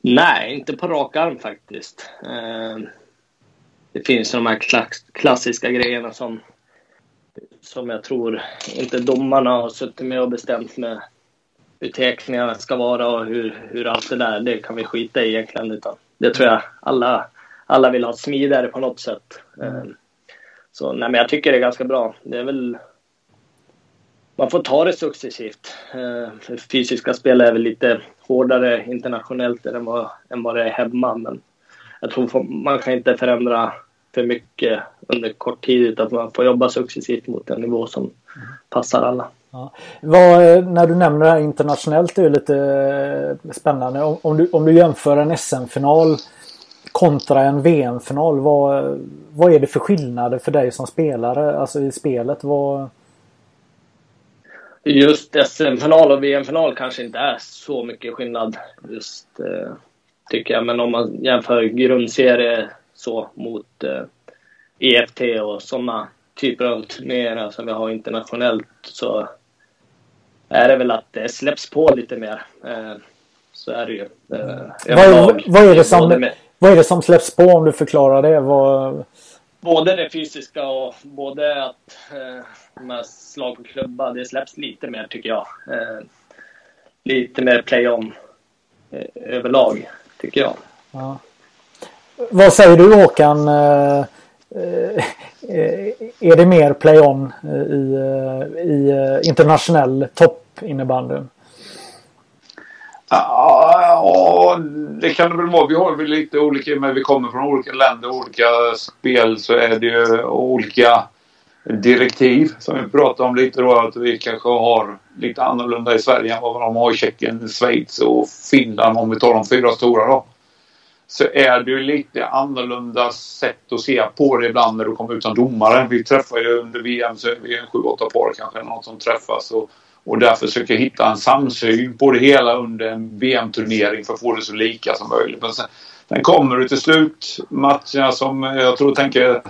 nej, inte på rak arm faktiskt. Uh, det finns de här klass klassiska grejerna som, som jag tror inte domarna har suttit med och bestämt med hur teckningarna ska vara och hur, hur allt det där, det kan vi skita i egentligen. Utan det tror jag alla, alla vill ha smidigare på något sätt. Mm. Så nej, men jag tycker det är ganska bra. Det är väl... Man får ta det successivt. Eh, fysiska spel är väl lite hårdare internationellt än vad, än vad det är hemma. Men jag tror man kan inte förändra för mycket under kort tid utan man får jobba successivt mot en nivå som mm. passar alla. Ja. Vad, eh, när du nämner det här internationellt är det lite eh, spännande. Om, om, du, om du jämför en SM-final kontra en VM-final. Vad, vad är det för skillnader för dig som spelare? Alltså i spelet? Vad... Just SM-final och VM-final kanske inte är så mycket skillnad. Just eh, tycker jag. Men om man jämför grundserie så mot eh, EFT och sådana typer av turneringar som vi har internationellt så är det väl att det släpps på lite mer. Eh, så är det ju. Eh, vad, vad, är det som, vad är det som släpps på om du förklarar det? Vad... Både det fysiska och både att eh, här slag på klubba, det släpps lite mer tycker jag. Eh, lite mer play-on eh, överlag, tycker jag. Ja. Vad säger du Håkan? Eh, Eh, är det mer play-on i, i internationell toppinnebandy? Ja, det kan det väl vara. Vi har väl lite olika, men vi kommer från olika länder, olika spel så är det ju olika direktiv som vi pratade om lite då. Att vi kanske har lite annorlunda i Sverige än vad de har i Tjeckien, Schweiz och Finland om vi tar de fyra stora då så är det ju lite annorlunda sätt att se på det ibland när du kommer ut som domare. Vi träffar ju under VM så är vi en 7-8 par kanske något som träffas och, och där försöker hitta en samsyn på det hela under en VM-turnering för att få det så lika som möjligt. Men sen, sen kommer det till slut matcherna som jag tror tänker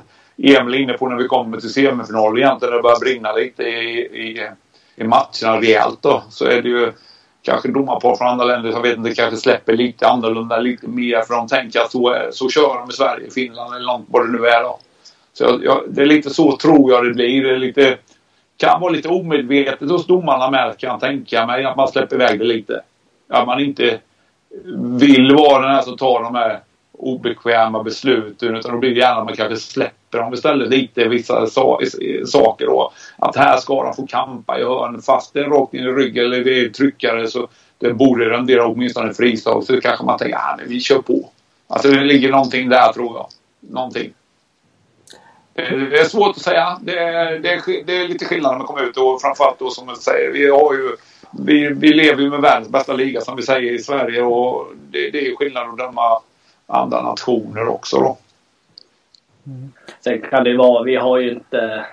Emil inne på när vi kommer till semifinal egentligen när det börjar brinna lite i, i, i matcherna rejält då så är det ju kanske domarpar från andra länder, jag vet inte, kanske släpper lite annorlunda, lite mer för de tänker att så, så kör de i Sverige, Finland eller något, vad det nu är då. Så jag, jag, det är lite så tror jag det blir. Det är lite, kan vara lite omedvetet hos domarna med kan jag tänka mig, att man släpper iväg det lite. Att man inte vill vara den här som tar de här obekväma besluten utan då blir det gärna att man kanske släpper dem istället lite vissa so saker då. Att här ska de få kampa i hörn fast det är rakt in i ryggen eller det är tryckare så det borde rendera åtminstone frislag. så kanske man tänker att ah, vi kör på. Alltså det ligger någonting där tror jag. Någonting. Det, är svårt att säga. Det är, det är, det är lite skillnad när man kommer ut och framförallt då som jag säger, vi har ju vi, vi lever ju med världens bästa liga som vi säger i Sverige och det, det är skillnad att döma andra nationer också då. Mm. Sen kan det vara, vi har ju inte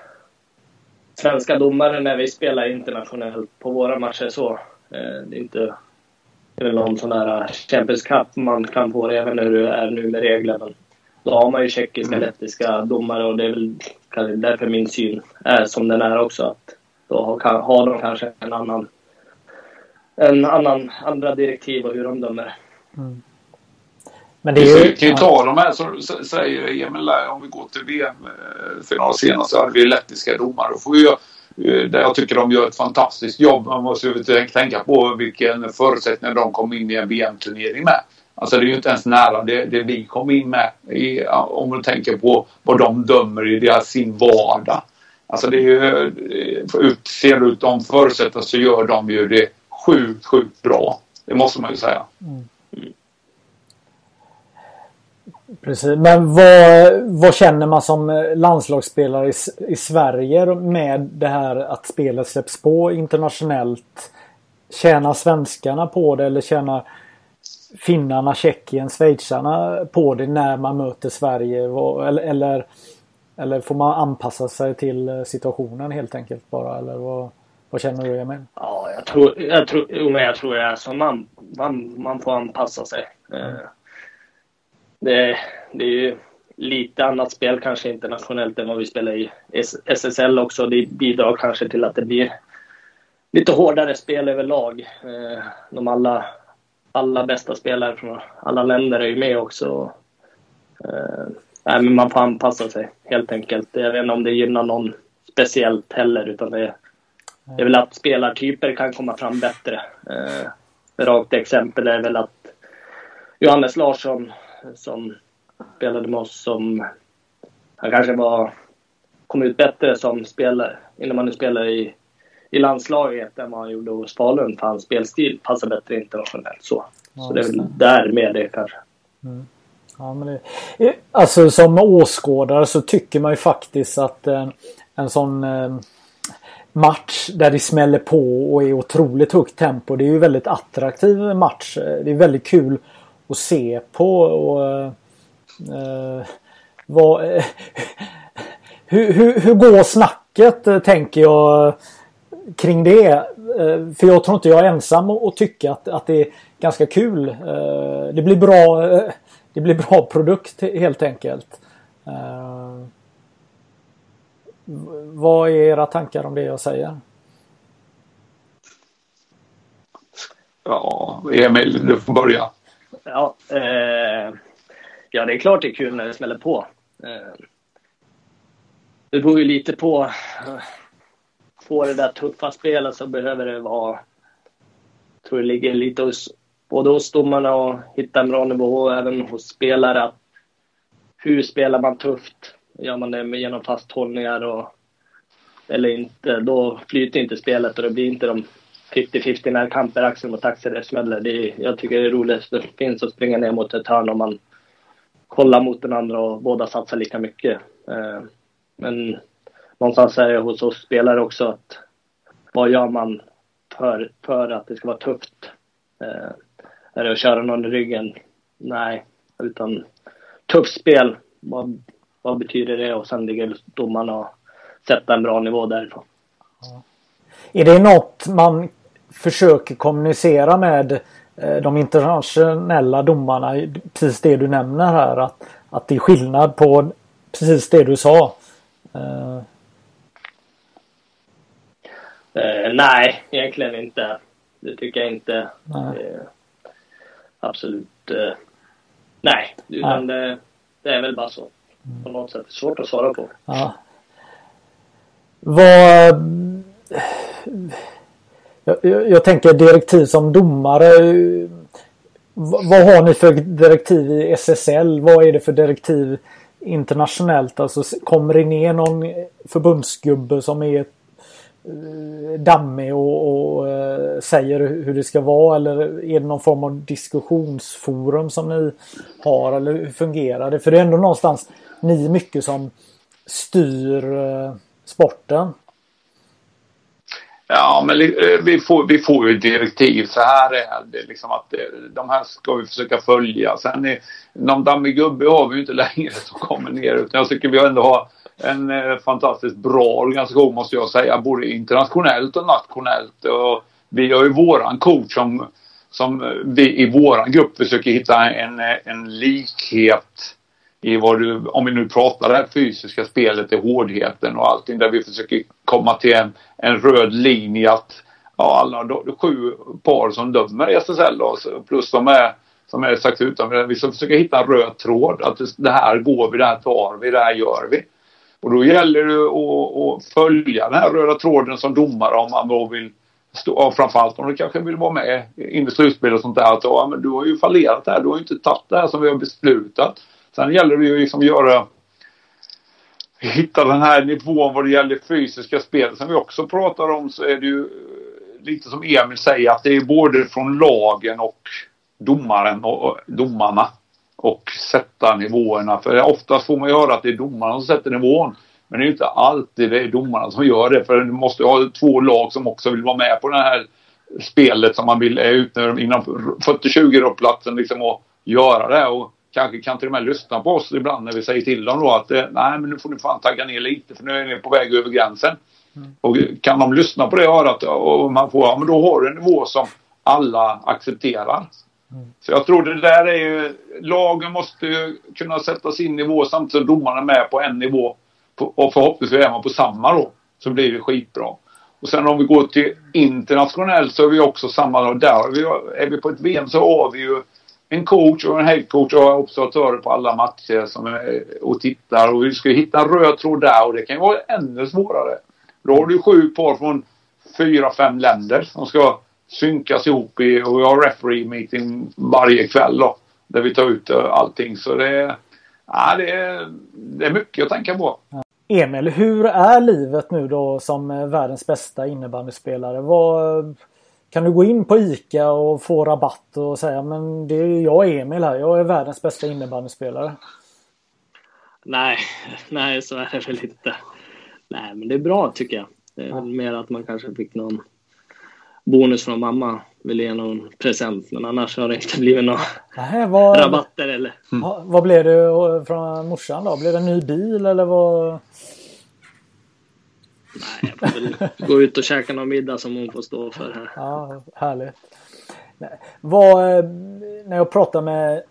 svenska domare när vi spelar internationellt på våra matcher så. Eh, det är inte det är någon sån där Champions Cup man kan få det även hur det är nu med reglerna. Då har man ju tjeckiska, mm. lettiska domare och det är väl därför min syn är som den är också. Att då har, har de kanske en annan, en annan, andra direktiv och hur de dömer. Mm. Men det är ju... Vi kan ju ta de här som säger Emil om vi går till VM-final senast så hade vi lettiska domare. Då får vi eh, där jag tycker de gör ett fantastiskt jobb. Man måste ju tänka på vilken förutsättning de kom in i en VM-turnering med. Alltså det är ju inte ens nära det, det vi kom in med i, om man tänker på vad de dömer i deras, sin vardag. Alltså det är ju, eh, ser ut de förutsättningarna så gör de ju det sjukt, sjukt bra. Det måste man ju säga. Mm. Precis, men vad, vad känner man som landslagsspelare i, i Sverige med det här att spelet släpps på internationellt? Tjänar svenskarna på det eller tjänar finnarna, Tjeckien, schweizarna på det när man möter Sverige? Eller, eller, eller får man anpassa sig till eh, situationen helt enkelt bara? Eller vad, vad känner du Emil? Ja, jag tror, jag tror, jo, men jag tror det är så. Man, man, man får anpassa sig. Mm det, det är ju lite annat spel kanske internationellt än vad vi spelar i SSL också. Det bidrar kanske till att det blir lite hårdare spel överlag. Eh, de alla, alla bästa spelare från alla länder är ju med också. Eh, nej, men man får anpassa sig helt enkelt. Jag vet inte om det gynnar någon speciellt heller utan det, det är väl att spelartyper kan komma fram bättre. Eh, rakt exempel är väl att Johannes Larsson som spelade med oss som... Han kanske var, kom ut bättre som spelare innan man nu spelar i, i landslaget än vad han gjorde hos Falun. För hans spelstil passar bättre internationellt så. Ja, så det är väl där med det kanske. Mm. Ja, men det, alltså som åskådare så tycker man ju faktiskt att en, en sån eh, match där det smäller på och är otroligt högt tempo. Det är ju väldigt attraktiv match. Det är väldigt kul att se på. Och, eh, vad, eh, hur, hur, hur går snacket eh, tänker jag kring det? Eh, för jag tror inte jag är ensam och tycka att, att det är ganska kul. Eh, det blir bra det blir bra produkt helt enkelt. Vad är era tankar om det jag säger? Ja, Emil, du får börja. Ja, eh, ja, det är klart det är kul när det smäller på. Eh, det beror ju lite på få det där tuffa spelet så behöver det vara... Jag tror det ligger lite hos både hos domarna och hitta en bra nivå och även hos spelare. Att hur spelar man tufft? Gör man det genom fasthållningar och, eller inte, då flyter inte spelet och det blir inte de 50-50 närkamper, axel mot axel, det smäller. Det är, jag tycker det är roligast det finns att springa ner mot ett hörn om man kollar mot den andra och båda satsar lika mycket. Eh, men någonstans är det hos oss spelare också att vad gör man för, för att det ska vara tufft? Eh, är det att köra någon i ryggen? Nej, utan tufft spel. Vad, vad betyder det? Och sen ligger domarna och sätta en bra nivå därifrån. Är det något man försöker kommunicera med eh, de internationella domarna? Precis det du nämner här att, att det är skillnad på precis det du sa. Eh, Uh, nej, egentligen inte. Det tycker jag inte. Nej. absolut. Eh, nej, utan nej. Det, det, är väl bara så. På något sätt. Svårt att svara på. Ja. Vad... Jag, jag, jag, tänker direktiv som domare. Vad har ni för direktiv i SSL? Vad är det för direktiv internationellt? Alltså kommer det ner någon förbundsgubbe som är eh, Eh, dammig och, och eh, säger hur det ska vara eller är det någon form av diskussionsforum som ni har eller hur fungerar det? För det är ändå någonstans ni mycket som styr eh, sporten. Ja, men vi får, vi får ju direktiv. Så här är det. Liksom att de här ska vi försöka följa. Sen är, någon dammig gubbe har vi ju inte längre som kommer ner. Utan jag tycker vi ändå har en eh, fantastiskt bra organisation måste jag säga. Både internationellt och nationellt. Och vi har ju våran coach som, som eh, vi i våran grupp försöker hitta en, eh, en likhet i vad du, om vi nu pratar det här fysiska spelet, i hårdheten och allting där vi försöker komma till en, en röd linje att ja, alla de, sju par som dömer i SSL då, plus de är som är sagt utan vi ska försöka hitta en röd tråd att det här går vi, det här tar vi, det här gör vi. Och då gäller det att, att följa den här röda tråden som domare om man då vill stå, framförallt om du kanske vill vara med in i slutspel och sånt där. Att, ja, men du har ju fallerat här, du har ju inte tagit det här som vi har beslutat. Sen gäller det ju liksom att göra hitta den här nivån vad det gäller fysiska spel. Som vi också pratar om så är det ju eh, lite som Emil säger att det är både från lagen och domaren och domarna och sätta nivåerna. För oftast får man ju höra att det är domarna som sätter nivån. Men det är inte alltid det är domarna som gör det. För du måste ha två lag som också vill vara med på det här spelet som man vill är ute inom 40-20 platsen liksom och göra det. Och kanske kan till och med lyssna på oss ibland när vi säger till dem då att eh, nej men nu får ni fan tagga ner lite för nu är ni på väg över gränsen. Mm. Och kan de lyssna på det örat och man får, ja men då har du en nivå som alla accepterar. Mm. Så jag tror det där är ju, lagen måste ju kunna sätta sin nivå samtidigt som domarna är med på en nivå. Och förhoppningsvis är man på samma då. Så blir det skitbra. Och sen om vi går till internationellt så är vi också samma. Där vi, är vi på ett VM så har vi ju en coach och en headcoach och observatörer på alla matcher som är, och tittar. Och vi ska hitta en röd tråd där och det kan ju vara ännu svårare. Då har du sju par från fyra, fem länder som ska synkas ihop i, och vi har referee meeting varje kväll då. Där vi tar ut allting. Så det, ja, det, är, det är mycket att tänka på. Emil, hur är livet nu då som världens bästa innebandyspelare? Vad, kan du gå in på ICA och få rabatt och säga men det är jag Emil här. Jag är världens bästa innebandyspelare. Nej, nej så är det väl inte. Nej, men det är bra tycker jag. Det är mer att man kanske fick någon bonus från mamma. Vill ge någon present. Men annars har det inte blivit några Nej, vad, rabatter eller. Mm. Vad blev det från morsan då? Blev det en ny bil eller vad? Nej, jag får väl gå ut och käka någon middag som hon får stå för här. Ja, härligt. Nej. Vad, eh, när jag pratade med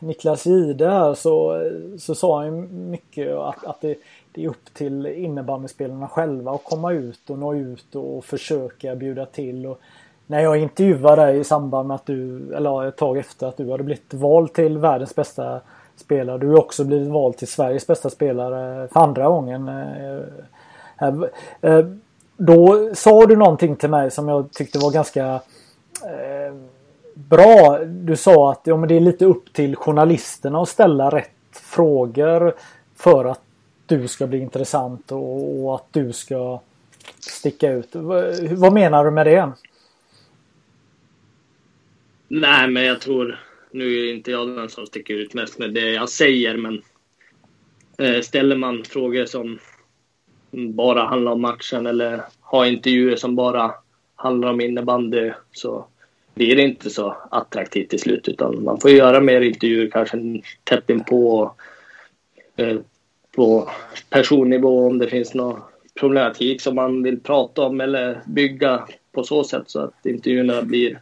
Niklas Gide här så, så sa han mycket att, att det, det är upp till innebandyspelarna själva att komma ut och nå ut och försöka bjuda till. Och när jag intervjuade dig i samband med att du, eller ett tag efter att du hade blivit vald till världens bästa spelare. Du har också blivit vald till Sveriges bästa spelare för andra gången. Eh, eh, då sa du någonting till mig som jag tyckte var ganska eh, bra. Du sa att ja, men det är lite upp till journalisterna att ställa rätt frågor för att du ska bli intressant och, och att du ska sticka ut. Vad menar du med det? Nej, men jag tror, nu är inte jag den som sticker ut mest med det jag säger, men eh, ställer man frågor som bara handlar om matchen eller har intervjuer som bara handlar om innebandy så blir det inte så attraktivt till slut utan man får göra mer intervjuer kanske tätt inpå eh, på personnivå om det finns någon problematik som man vill prata om eller bygga på så sätt så att intervjuerna blir,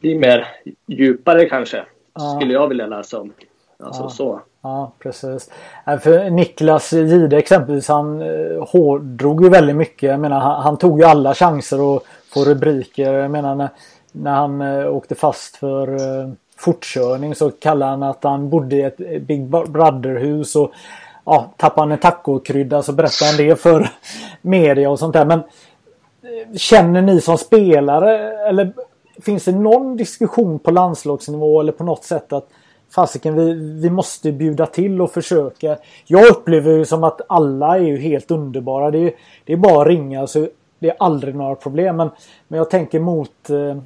blir mer djupare kanske. Ja. Skulle jag vilja läsa om. Alltså ja. så. Ja, precis. För Niklas Gide exempelvis, han eh, hårdrog ju väldigt mycket. Jag menar, han, han, tog ju alla chanser att få rubriker. Jag menar när, när han eh, åkte fast för eh, fortkörning så kallade han att han bodde i ett Big Brother-hus och ja, tappade han en tacokrydda så berättade han det för media och sånt där. Men eh, känner ni som spelare eller finns det någon diskussion på landslagsnivå eller på något sätt att fasiken vi, vi måste bjuda till och försöka. Jag upplever ju som att alla är ju helt underbara. Det är, det är bara att ringa så det är aldrig några problem. Men, men jag tänker mot eh,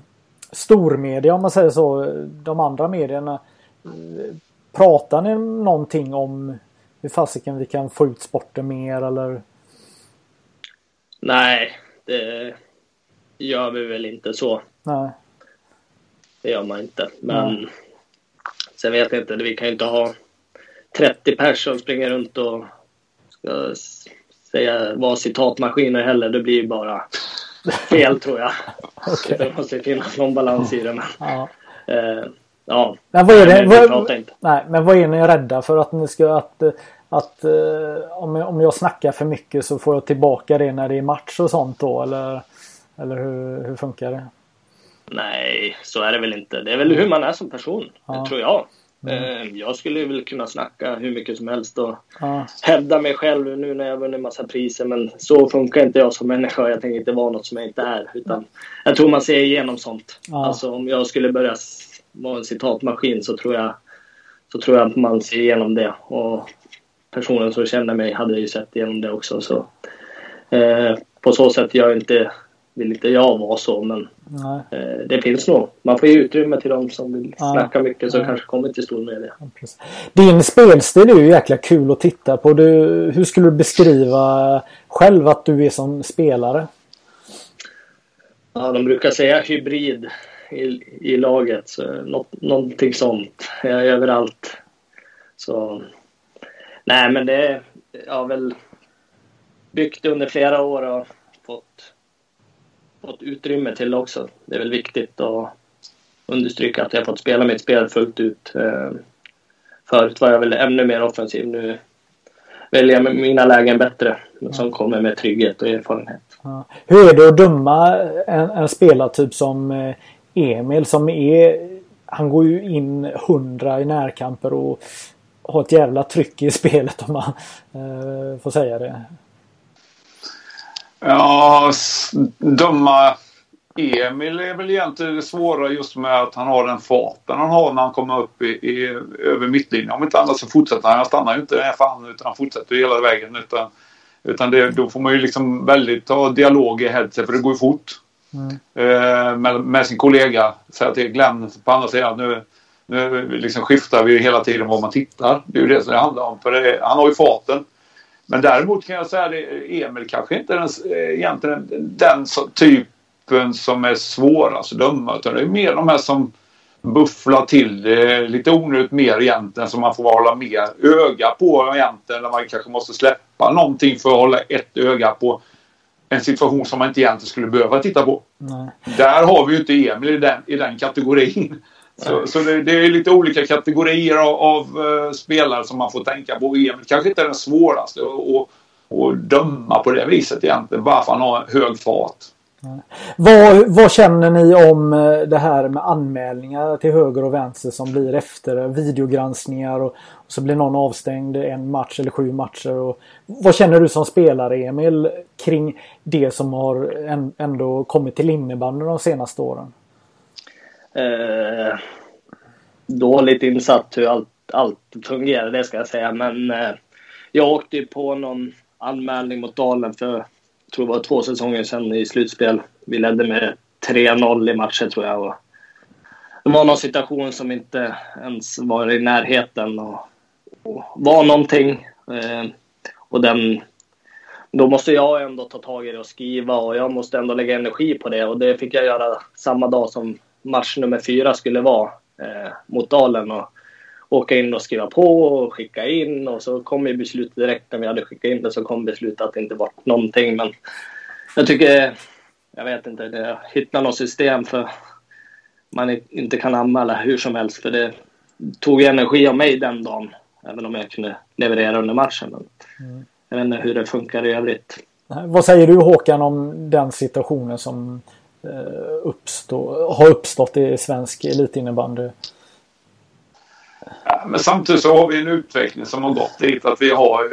stormedia om man säger så. De andra medierna. Eh, pratar ni någonting om hur fasiken vi kan få ut sporten mer eller? Nej, det gör vi väl inte så. Nej. Det gör man inte. Men Nej. sen vet jag inte, vi kan ju inte ha 30 personer springer runt och ska säga vara citatmaskiner heller. Det blir ju bara fel tror jag. okay. Det måste finnas någon balans i det. Men, ja. Eh, ja. Men vad är det? Vad, nej, men vad är ni rädda för att ni ska att, att eh, om, jag, om jag snackar för mycket så får jag tillbaka det när det är match och sånt då eller? Eller hur, hur funkar det? Nej, så är det väl inte. Det är väl hur man är som person, ja. tror jag. Mm. Eh, jag skulle väl kunna snacka hur mycket som helst och ja. hävda mig själv nu när jag vunnit massa priser. Men så funkar inte jag som människa. Jag tänker inte vara något som jag inte är. Utan jag tror man ser igenom sånt. Ja. Alltså om jag skulle börja vara en citatmaskin så tror jag så tror jag att man ser igenom det. Och personen som känner mig hade ju sett igenom det också. Så, eh, på så sätt gör inte vill inte jag vara så men eh, det finns nog. Man får ge utrymme till de som vill ja. snacka mycket som ja. kanske kommer till stor media. Din spelstil är ju jäkla kul att titta på. Du, hur skulle du beskriva själv att du är som spelare? Ja, de brukar säga hybrid i, i laget. Så något, någonting sånt. Överallt. Så nej men det jag har väl byggt under flera år och fått fått utrymme till också. Det är väl viktigt att understryka att jag fått spela mitt spel fullt ut. Eh, förut var jag väl ännu mer offensiv. Nu väljer jag mina lägen bättre. Som kommer med trygghet och erfarenhet. Ja. Hur är det att döma en, en spelartyp som eh, Emil som är... Han går ju in hundra i närkamper och har ett jävla tryck i spelet om man eh, får säga det. Ja, döma Emil är väl egentligen det svåra just med att han har den farten han har när han kommer upp i, i över mittlinjen. Om inte annat så fortsätter han. Han stannar ju inte där för han utan han fortsätter hela vägen. Utan, utan det, då får man ju liksom väldigt ta dialog i headset för det går ju fort. Mm. Eh, med, med, sin kollega. Säga till Glenn på andra sidan. Nu, nu liksom skiftar vi hela tiden var man tittar. Det är ju det som det handlar om. För det, han har ju farten. Men däremot kan jag säga att Emil kanske inte är den, eh, egentligen den typen som är svårast att döma. Utan det är mer de här som bufflar till det lite onödigt mer egentligen som man får hålla mer öga på egentligen. När man kanske måste släppa någonting för att hålla ett öga på en situation som man inte egentligen skulle behöva titta på. Nej. Där har vi ju inte Emil i den, i den kategorin. Så, så det, det, är lite olika kategorier av, av uh, spelare som man får tänka på. Emil kanske inte är den svåraste att döma på det viset egentligen. Bara för att han har hög fart. Vad, vad, känner ni om eh, det här med anmälningar till höger och vänster som blir efter videogranskningar och, och så blir någon avstängd en match eller sju matcher. Och, vad känner du som spelare Emil kring det som har ändå kommit till innebandy de senaste åren? eh, dåligt insatt hur allt, allt fungerar, det ska jag säga. Men eh, jag åkte ju på någon anmälning mot Dalen för, tror det var två säsonger sedan i slutspel. Vi ledde med 3-0 i matcher tror jag. Och det var någon situation som inte ens var i närheten och, och var någonting. Eh, och den, då måste jag ändå ta tag i det och skriva och jag måste ändå lägga energi på det och det fick jag göra samma dag som match nummer fyra skulle vara eh, mot Dalen. Och åka in och skriva på och skicka in och så kom ju beslutet direkt när vi hade skickat in det så kom beslutet att det inte var någonting. Men jag tycker, jag vet inte, det, hitta något system för man inte kan anmäla hur som helst för det tog energi av mig den dagen. Även om jag kunde leverera under matchen. Men mm. Jag vet inte hur det funkar i övrigt. Vad säger du Håkan om den situationen som uppstå, har uppstått i svensk elitinnebandy. Ja, men samtidigt så har vi en utveckling som har gått dit att vi har,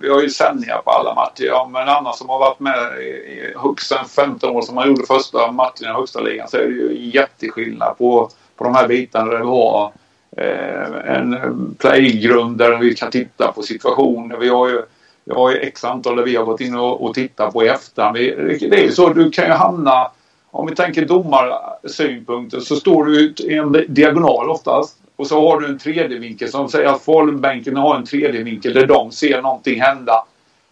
vi har ju sändningar på alla matcher. Ja, men annars som har varit med i, i högst 15 år som man gjorde första matchen i högsta ligan så är det ju jätteskillnad på, på de här bitarna där vi har eh, en playgrund där vi kan titta på situationer. Vi har ju, vi har ju x antal där vi har gått in och, och tittat på i efterhand. Vi, det är ju så, du kan ju hamna om vi tänker domarsynpunkter så står du i en diagonal oftast. Och så har du en tredje vinkel som säger att Falunbänken har en tredje vinkel där de ser någonting hända.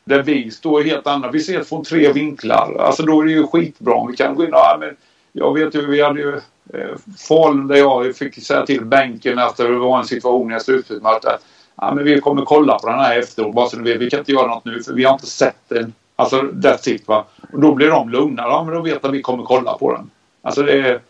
Där vi står helt andra. Vi ser från tre vinklar. Alltså då är det ju skitbra om vi kan gå in och... Ja, men jag vet ju, vi hade ju eh, Falun där jag fick säga till bänken efter det var en situation i slutspelsmatchen. Ja, men vi kommer kolla på den här efteråt bara så ni vet. Vi kan inte göra något nu för vi har inte sett den. Alltså that's it va. Och då blir de lugna. Ja men då vet att vi kommer kolla på den. Alltså det är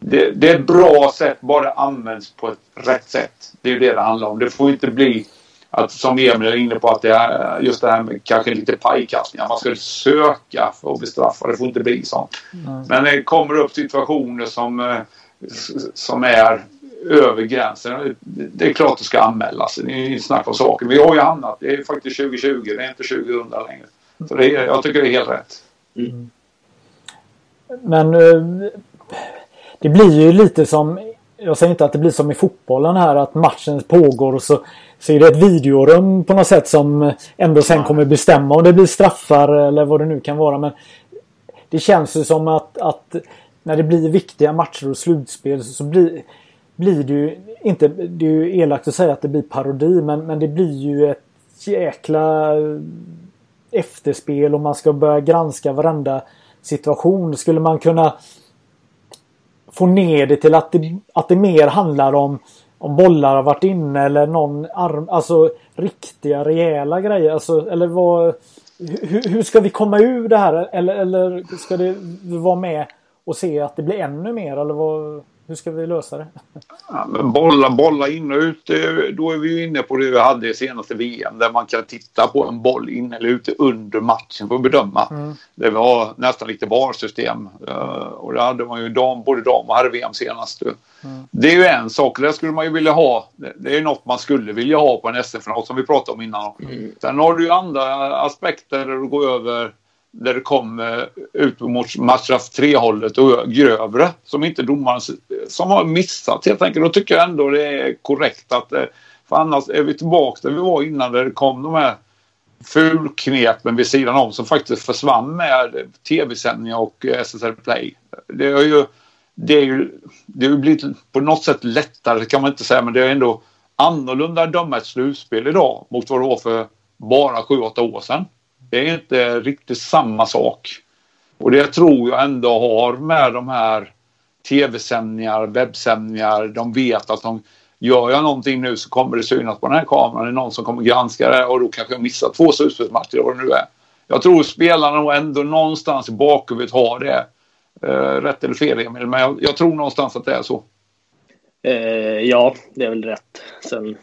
det, det, är ett bra sätt bara det används på ett rätt sätt. Det är ju det det handlar om. Det får inte bli att som Emil är inne på att det är just det här med kanske lite pajkastningar. Man ska söka för att bestraffa. Det får inte bli sånt. Mm. Men det kommer upp situationer som, eh, som är över gränsen. Det är klart det ska anmälas. Det är inget snack om saken. Vi har ju hamnat. Det är faktiskt 2020. Det är inte 2000 längre. Så det är, jag tycker det är helt rätt. Mm. Men eh, det blir ju lite som, jag säger inte att det blir som i fotbollen här att matchen pågår och så, så är det ett videorum på något sätt som ändå sen kommer bestämma om det blir straffar eller vad det nu kan vara. Men det känns ju som att, att när det blir viktiga matcher och slutspel så blir, blir det ju inte, det är ju elakt att säga att det blir parodi men, men det blir ju ett jäkla efterspel och man ska börja granska varenda situation. Skulle man kunna få ner det till att det, att det mer handlar om om bollar har varit inne eller någon arm, alltså riktiga rejäla grejer. Alltså, eller vad, hur, hur ska vi komma ur det här? Eller, eller ska det vara med och se att det blir ännu mer? Eller vad, hur ska vi lösa det? Ja, men bolla, bolla in och ut. Då är vi ju inne på det vi hade i senaste VM där man kan titta på en boll in eller ute under matchen för att bedöma. Mm. Det var nästan lite VAR-system. Uh, och det hade man ju dam, både dam och herr-VM senast. Mm. Det är ju en sak. Det skulle man ju vilja ha. Det är något man skulle vilja ha på en SM-final som vi pratade om innan. Mm. Sen har du ju andra aspekter där du går över där det kom eh, ut mot matchstraff 3-hållet och grövre som inte domaren som har missat helt enkelt. Då tycker jag ändå det är korrekt att eh, för annars är vi tillbaka där vi var innan där det kom de här fulknepen vid sidan om som faktiskt försvann med tv-sändningar och eh, SSL Play. Det är ju det är ju det blivit på något sätt lättare kan man inte säga men det är ändå annorlunda att döma ett slutspel idag mot vad det var för bara 7-8 år sedan. Det är inte riktigt samma sak. Och det tror jag ändå har med de här tv-sändningar, webbsändningar. De vet att de gör jag någonting nu så kommer det synas på den här kameran. Det är någon som kommer granska det och då kanske jag missar två slutspelsmatcher eller vad det nu är. Jag tror spelarna ändå någonstans i bakhuvudet har det. Eh, rätt eller fel Emil, men jag, jag, tror någonstans att det är så. Eh, ja, det är väl rätt. Sen,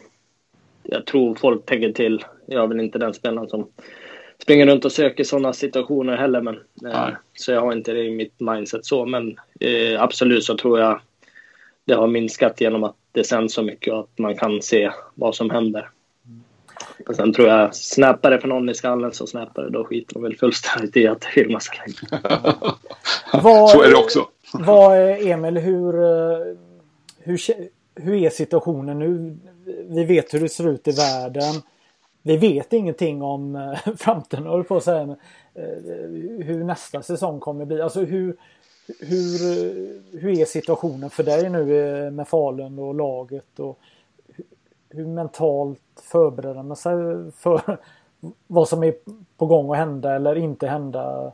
jag tror folk tänker till. Jag är väl inte den spelaren som springer runt och söker sådana situationer heller. Men, eh, så jag har inte det i mitt mindset så. Men eh, absolut så tror jag det har minskat genom att det sänds så mycket och att man kan se vad som händer. Och sen tror jag, snappar det för någon i skallen så snappar det. Då skiter de väl fullständigt i att det filmas så är det också. Vad, Emil, hur, eh, hur, hur är situationen nu? Vi vet hur det ser ut i världen vi vet ingenting om eh, framtiden, höll på att säga. Eh, hur nästa säsong kommer bli. Alltså hur, hur, eh, hur är situationen för dig nu med Falun och laget? Och hur mentalt förbereder man sig för vad som är på gång att hända eller inte hända?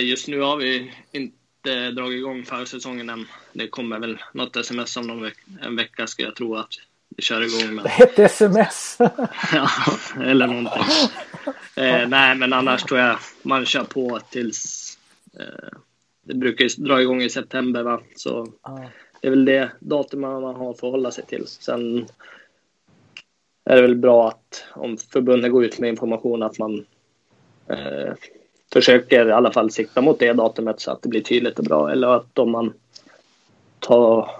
Just nu har vi inte dragit igång försäsongen än. Det kommer väl något sms om en vecka ska jag tro att vi kör igång med. Ett sms! ja, eller någonting. Eh, nej, men annars tror jag man kör på tills... Eh, det brukar ju dra igång i september, va? Så det är väl det datum man har att förhålla sig till. Sen är det väl bra att om förbundet går ut med information att man eh, försöker i alla fall sikta mot det datumet så att det blir tydligt och bra. Eller att om man tar,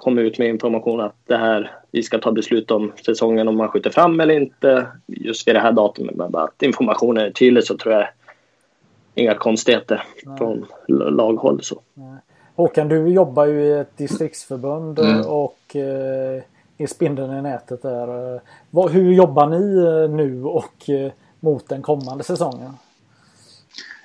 kommer ut med information att det här, vi ska ta beslut om säsongen om man skjuter fram eller inte just vid det här datumet. Men bara att informationen är tydlig så tror jag inga konstigheter Nej. från laghåll. Så. Nej. Håkan, du jobbar ju i ett distriktsförbund mm. och eh, är spindeln i nätet där. Hur jobbar ni eh, nu och eh, mot den kommande säsongen?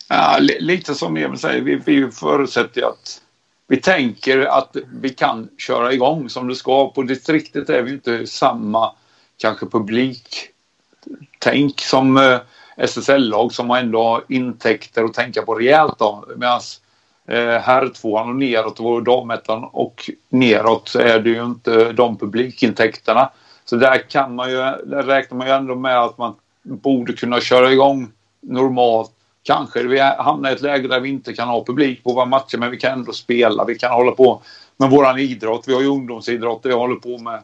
Ja, lite som Emil säger, vi, vi förutsätter att vi tänker att vi kan köra igång som det ska. På distriktet är vi inte samma kanske publiktänk som eh, SSL-lag som ändå har intäkter att tänka på rejält. Medan eh, herrtvåan och neråt och damettan och neråt så är det ju inte de publikintäkterna. Så där kan man ju, där räknar man ju ändå med att man borde kunna köra igång normalt. Kanske vi hamnar i ett läge där vi inte kan ha publik på våra matcher men vi kan ändå spela. Vi kan hålla på med våran idrott. Vi har ju ungdomsidrott jag håller på med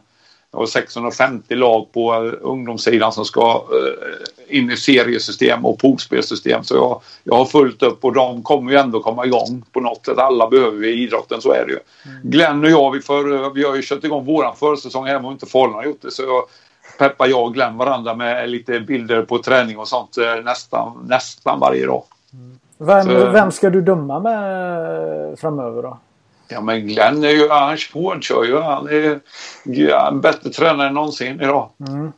har 650 lag på uh, ungdomssidan som ska uh, in i seriesystem och poolspelsystem. Så jag, jag har fullt upp och de kommer ju ändå komma igång på något sätt. Alla behöver vi i idrotten, så är det ju. Mm. Glenn och jag, vi, för, vi har ju kört igång våran försäsong även om inte Falun har gjort det. Så jag, peppar jag och Glenn varandra med lite bilder på träning och sånt nästan, nästan varje dag. Mm. Vem, så, vem ska du döma med framöver då? Ja men Glenn är ju, han hårdkör ju. Han är ja, en bättre tränare än någonsin idag. Mm.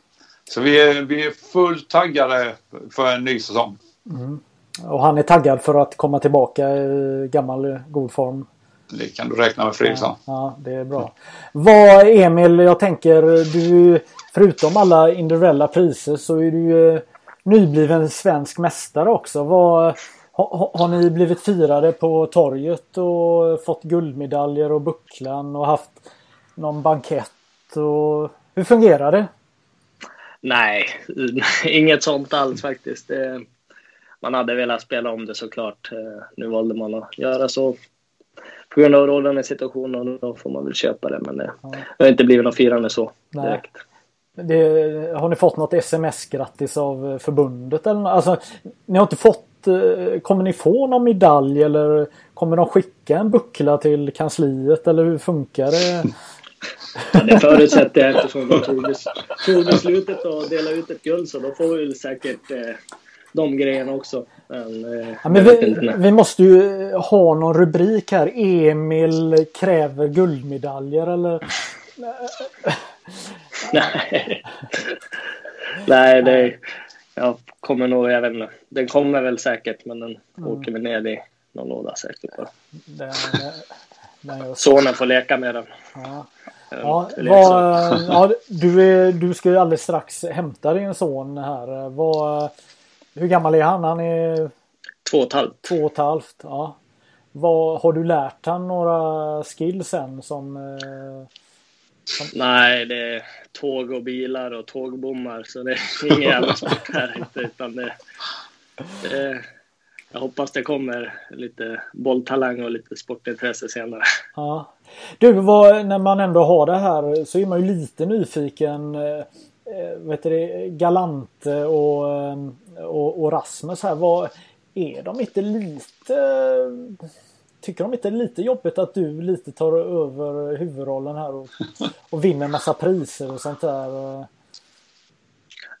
Så vi är, vi är fullt taggade för en ny säsong. Mm. Och han är taggad för att komma tillbaka i gammal god form. Det kan du räkna med Fredriksson. Ja, ja, det är bra. Vad Emil, jag tänker du förutom alla individuella priser så är du ju nybliven svensk mästare också. Vad, har, har ni blivit firade på torget och fått guldmedaljer och bucklan och haft någon bankett? Och... Hur fungerar det? Nej, inget sånt alls faktiskt. Man hade velat spela om det såklart. Nu valde man att göra så på grund av rådande situation och då får man väl köpa det. Men det, har inte blivit något firande så direkt. Det, har ni fått något sms grattis av förbundet eller Alltså, ni har inte fått Eh, kommer ni få någon medalj eller kommer de skicka en buckla till kansliet eller hur funkar det? Ja, det förutsätter jag eftersom de tog, tog beslutet att dela ut ett guld så då får vi säkert eh, de grejerna också. Men, eh, ja, men vi, vi, måste ju ha någon rubrik här. Emil kräver guldmedaljer eller? Nej. Nej, det, jag kommer nog, jag vet inte. Den kommer väl säkert men den mm. åker väl ner i någon låda säkert bara. Den, den Sonen får leka med den. Ja. Ja, vad, ja, du, är, du ska ju alldeles strax hämta din son här. Vad, hur gammal är han? Han är... Två och ett halvt. Två och ett halvt, ja. Vad, har du lärt han några skills än som eh, Nej, det är tåg och bilar och tågbommar så det är ingen jävla sport här inte utan det, det, jag hoppas det kommer lite bolltalang och lite sportintresse senare. Ja. Du, vad, när man ändå har det här så är man ju lite nyfiken. Eh, vet du, Galante och, eh, och, och Rasmus här. Vad, är de inte lite Tycker de inte det är lite jobbigt att du lite tar över huvudrollen här och, och vinner massa priser och sånt där?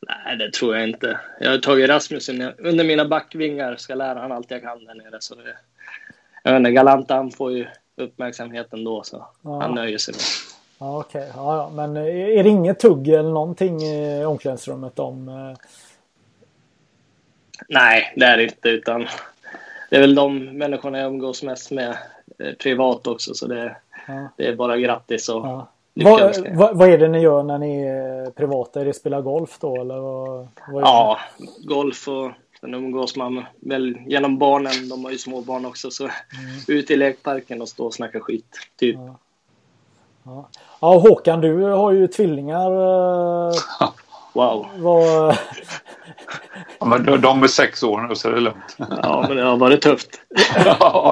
Nej, det tror jag inte. Jag har tagit Rasmus under mina backvingar. Ska lära han allt jag kan där nere. Så det, jag vet inte, Galanta han får ju uppmärksamheten då så ja. han nöjer sig med. Ja, okej. Okay. Ja, ja. Men är det inget tugg eller någonting i omklädningsrummet om? Eh... Nej, det är det inte utan det är väl de människorna jag umgås mest med eh, privat också så det, ja. det är bara grattis och ja. Vad, vad, vad, är det ni gör när ni är privata? Är det spela golf då eller? Vad, vad ja, golf och sen umgås man väl genom barnen. De har ju små barn också så mm. ut i lekparken och stå och snacka skit. Typ. Ja. Ja. ja Håkan, du har ju tvillingar. Eh, Wow. Vad... Ja, men de är sex år nu så är det lugnt. Ja, men det har varit tufft.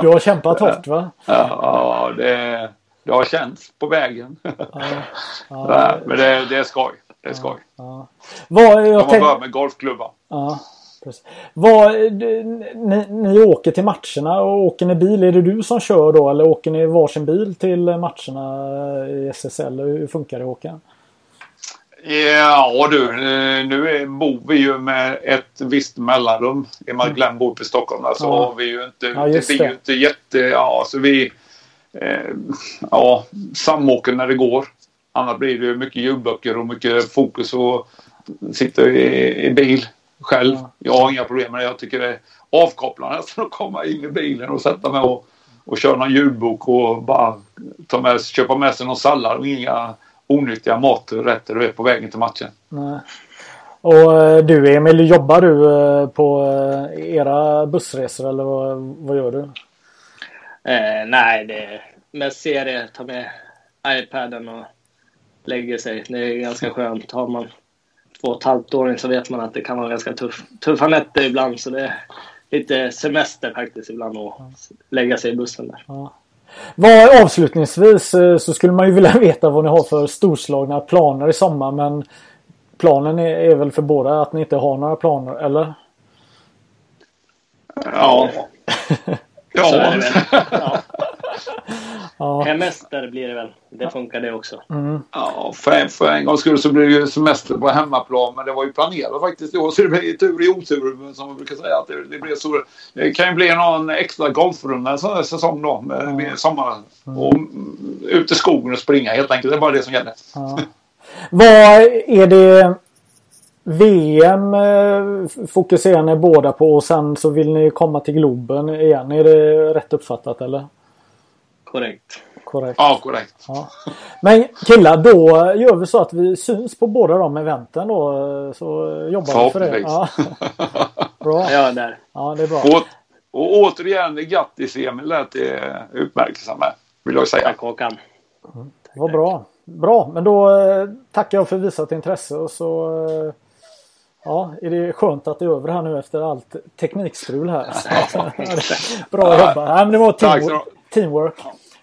Du har kämpat hårt va? Ja, det, det har känts på vägen. Ja, ja. Men det, det är skoj. Det är skoj. Ja, ja. Vad, jag de har börjat med golfklubba. Ja. Precis. Vad, ni, ni åker till matcherna och åker ni bil? Är det du som kör då eller åker ni varsin bil till matcherna i SSL? Hur funkar det Håkan? Ja du, nu bor vi ju med ett visst mellanrum. I och med att Glenn bor i Stockholm. Alltså, ja. vi är ju inte, ja, det blir ju inte jätte... Ja, alltså vi... Eh, ja, samåker när det går. Annars blir det mycket ljudböcker och mycket fokus och sitta i, i bil själv. Ja. Jag har inga problem med det. Jag tycker det är avkopplande att komma in i bilen och sätta mig och, och köra någon ljudbok och bara ta med, köpa med sig någon sallad och inga onyttiga maträtter du är på vägen till matchen. Nej. Och eh, du Emil, jobbar du eh, på eh, era bussresor eller vad, vad gör du? Eh, nej, det är mest serie. Ta med iPaden och lägger sig. Det är ganska skönt. Har man två och ett halvt åring så vet man att det kan vara ganska tuff, tuffa nätter ibland. Så det är lite semester faktiskt ibland att lägga sig i bussen där. Ja. Vad, avslutningsvis eh, så skulle man ju vilja veta vad ni har för storslagna planer i sommar men planen är, är väl för båda att ni inte har några planer, eller? Ja. ja. ja. Ja. Hemester blir det väl. Det funkar det också. Mm. Ja, för, för en gångs skull så blir det ju semester på hemmaplan. Men det var ju planerat faktiskt i år. Så det blir tur i otur som man brukar säga. Att det, det, blir så, det kan ju bli någon extra golfrunda en sån här säsong då. Med, med sommaren. Mm. Och ut i skogen och springa helt enkelt. Det är bara det som gäller. Ja. Vad är det VM eh, fokuserar ni båda på och sen så vill ni komma till Globen igen. Är det rätt uppfattat eller? Korrekt. Korrekt. Ja, korrekt. Ja. Men killar, då gör vi så att vi syns på båda de eventen då. Så jobbar vi för det. Ja. bra. Ja, där. Ja, det är bra. Och, och återigen, grattis Emil där till utmärkelsen med. Vill jag säga. Tack Håkan. Mm. Vad bra. Bra, men då eh, tackar jag för visat intresse och så eh, Ja, är det skönt att det är över här nu efter allt teknikstrul här. Bra jobbat. Ja, men det var teamwork. teamwork.